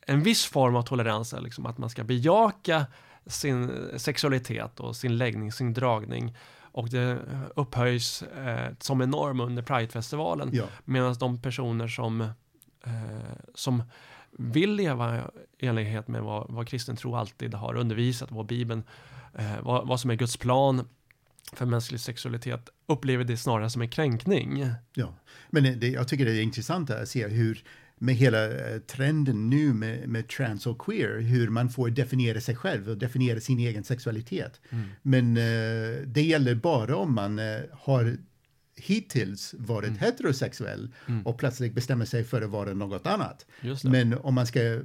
en viss form av tolerans, liksom att man ska bejaka sin sexualitet och sin läggning, sin dragning. Och det upphöjs eh, som en norm under Pridefestivalen. Ja. Medan de personer som, eh, som vill leva i enlighet med vad, vad kristen tro alltid har undervisat, vad Bibeln, eh, vad, vad som är Guds plan för mänsklig sexualitet, upplever det snarare som en kränkning. Ja, men det- jag tycker det är intressant att se hur med hela eh, trenden nu med, med trans och queer, hur man får definiera sig själv och definiera sin egen sexualitet. Men eh, det gäller bara om man eh, har hittills varit heterosexuell och plötsligt bestämmer sig för att vara något annat. Men om man ska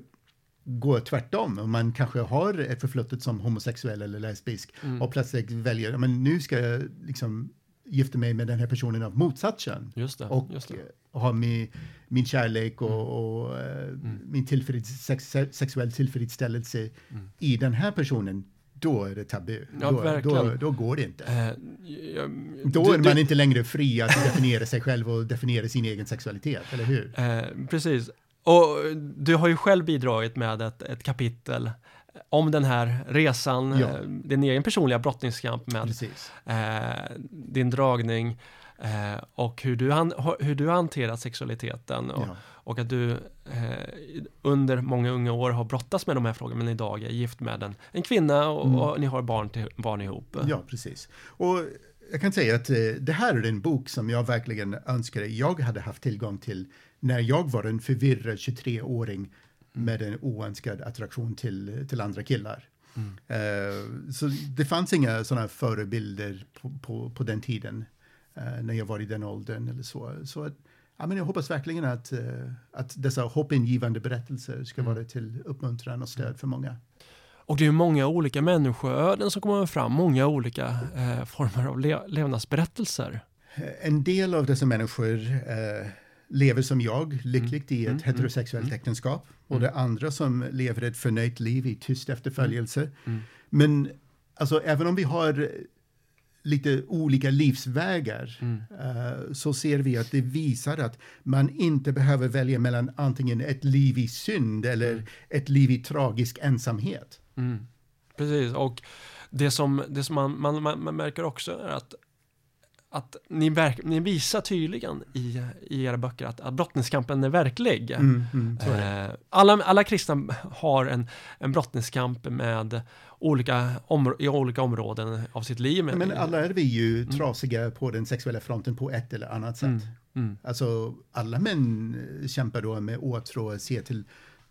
gå tvärtom, om man kanske har ett förflutet som homosexuell eller lesbisk och plötsligt väljer, men nu ska jag liksom gifta mig med den här personen av motsatt kön. Just det. och just ha min, min kärlek och, och eh, min tillfreds, sex, sexuell tillfredsställelse i den här personen, då är det tabu. Ja, då, då, då går det inte. Eh, jag- Då du- är du- man inte längre fri att [LAUGHS] definiera sig själv och definiera sin egen sexualitet, eller hur? Eh, precis. Och du har ju själv bidragit med ett, ett kapitel om den här resan, Ja. eh, din egen personliga brottningskamp med eh, din dragning eh, och hur du, han, hur du hanterat sexualiteten och, Ja. Och att du eh, under många unga år har brottats med de här frågorna men idag är gift med en, en kvinna och, Mm. och ni har barn, till, barn ihop. Ja, precis. Och jag kan säga att eh, det här är en bok som jag verkligen önskar jag hade haft tillgång till när jag var en förvirrad 23-åring med en oönskad attraktion till, till andra killar. Eh, så det fanns inga sådana förebilder på, på, på den tiden eh, när jag var i den åldern eller så. så att, ja, men jag hoppas verkligen att, eh, att dessa hoppingivande berättelser ska vara till uppmuntran och stöd för många. Och det är många olika människoöden som kommer fram, många olika eh, former av le- levnadsberättelser. En del av dessa människor eh, lever som jag, lyckligt i ett Mm, heterosexuellt äktenskap. Och det andra som lever ett förnöjt liv i tyst efterföljelse. Mm. Men alltså, även om vi har lite olika livsvägar Mm. eh, så ser vi att det visar att man inte behöver välja mellan antingen ett liv i synd eller Mm. ett liv i tragisk ensamhet. Mm. Precis, och det som, det som man, man, man, man märker också är att, att ni, verk, ni visar tydligen i, i era böcker att, att brottningskampen är verklig. Mm, mm, är. Eh, alla, alla kristna har en, en brottningskamp med olika omr- i olika områden av sitt liv. Men alla är vi ju trasiga på den sexuella fronten på ett eller annat sätt. Mm. Mm. Alltså alla män kämpar då med åtrå, ser till,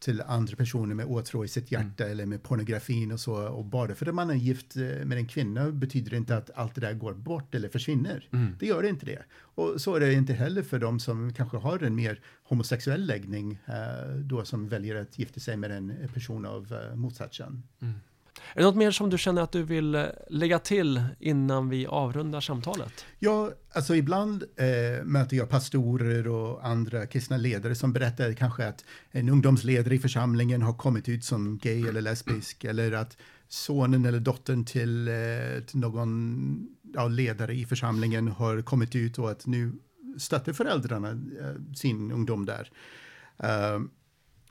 till andra personer med åtrå i sitt hjärta eller med pornografin och så. Och bara för att man är gift eh, med en kvinna betyder det inte att allt det där går bort eller försvinner. Mm. Det gör det inte det. Och så är det inte heller för de som kanske har en mer homosexuell läggning, eh, då som väljer att gifta sig med en person av eh, motsatt kön. Är det något mer som du känner att du vill eh, lägga till innan vi avrundar samtalet? Ja, alltså ibland eh, möter jag pastorer och andra kristna ledare som berättar kanske att en ungdomsledare i församlingen har kommit ut som gay eller lesbisk eller att sonen eller dottern till, eh, till någon ja, ledare i församlingen har kommit ut och att nu stöttar föräldrarna eh, sin ungdom där. Eh,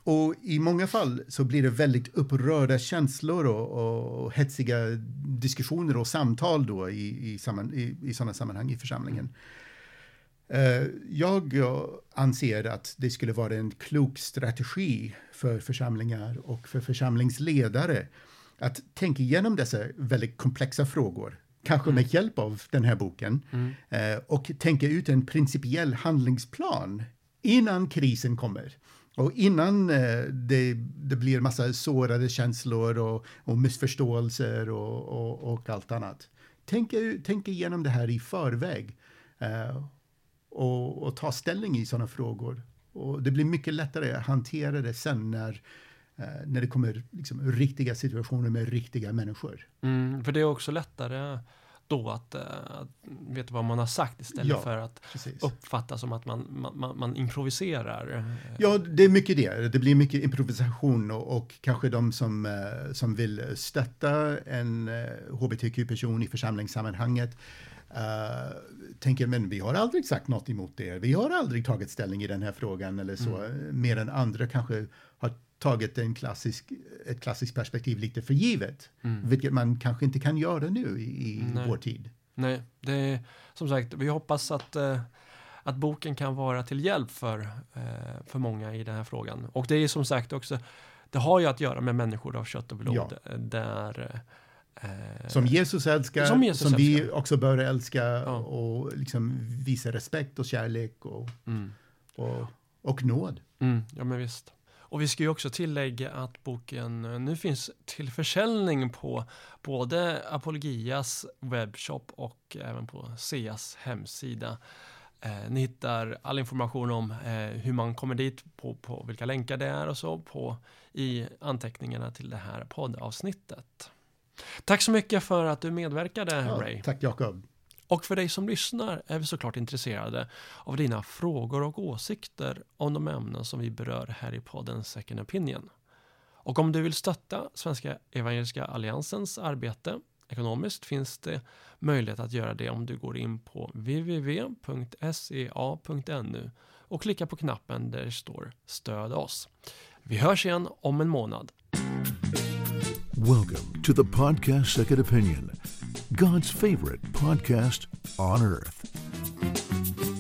och i många fall så blir det väldigt upprörda känslor och, och hetsiga diskussioner och samtal då i, i, samman, i, i sådana sammanhang i församlingen. Eh, jag anser att det skulle vara en klok strategi för församlingar och för församlingsledare att tänka igenom dessa väldigt komplexa frågor, kanske med hjälp av den här boken, eh, och tänka ut en principiell handlingsplan innan krisen kommer. Och innan eh, det, det blir massa sårade känslor och, och missförståelser och, och, och allt annat. Tänk, tänk igenom det här i förväg eh, och, och ta ställning i sådana frågor. Och det blir mycket lättare att hantera det sen när, eh, när det kommer liksom, riktiga situationer med riktiga människor. Mm, för det är också lättare då att, eh, att veta vad man har sagt istället Ja, för att Precis. uppfatta som att man, man, man, improviserar. Ja, det är mycket det. Det blir mycket improvisation och, och kanske de som, eh, som vill stötta en eh, hbtq-person i församlingssammanhanget eh, tänker, men vi har aldrig sagt något emot det. Vi har aldrig tagit ställning i den här frågan eller så. Mer än andra kanske har tagit en klassisk, ett klassiskt perspektiv lite för givet. Vilket man kanske inte kan göra nu i, i Nej. vår tid. Nej, det är som sagt, vi hoppas att, eh, att boken kan vara till hjälp för, eh, för många i den här frågan. Och det är som sagt också, det har ju att göra med människor av kött och blod. Ja. Där, eh, Som Jesus älskar, Som Jesus vi älskar. också bör älska Ja. och liksom visa respekt och kärlek och, mm, och, och nåd. mm, ja men visst. Och vi ska ju också tillägga att boken eh, nu finns till försäljning på både Apologias webbshop och även på SEAs hemsida. Eh, ni hittar all information om eh, hur man kommer dit, på, på vilka länkar det är och så på, i anteckningarna till det här poddavsnittet. Tack så mycket för att du medverkade Ja, Ray. tack Jakob. Och för dig som lyssnar är vi såklart intresserade av dina frågor och åsikter om de ämnen som vi berör här i podden Second Opinion. Och om du vill stötta Svenska Evangeliska Alliansens arbete ekonomiskt finns det möjlighet att göra det om du går in på www.sea.nu och klickar på knappen där det står Stöd oss. Vi hörs igen om en månad. Welcome to the podcast Second Opinion, God's favorite podcast on earth.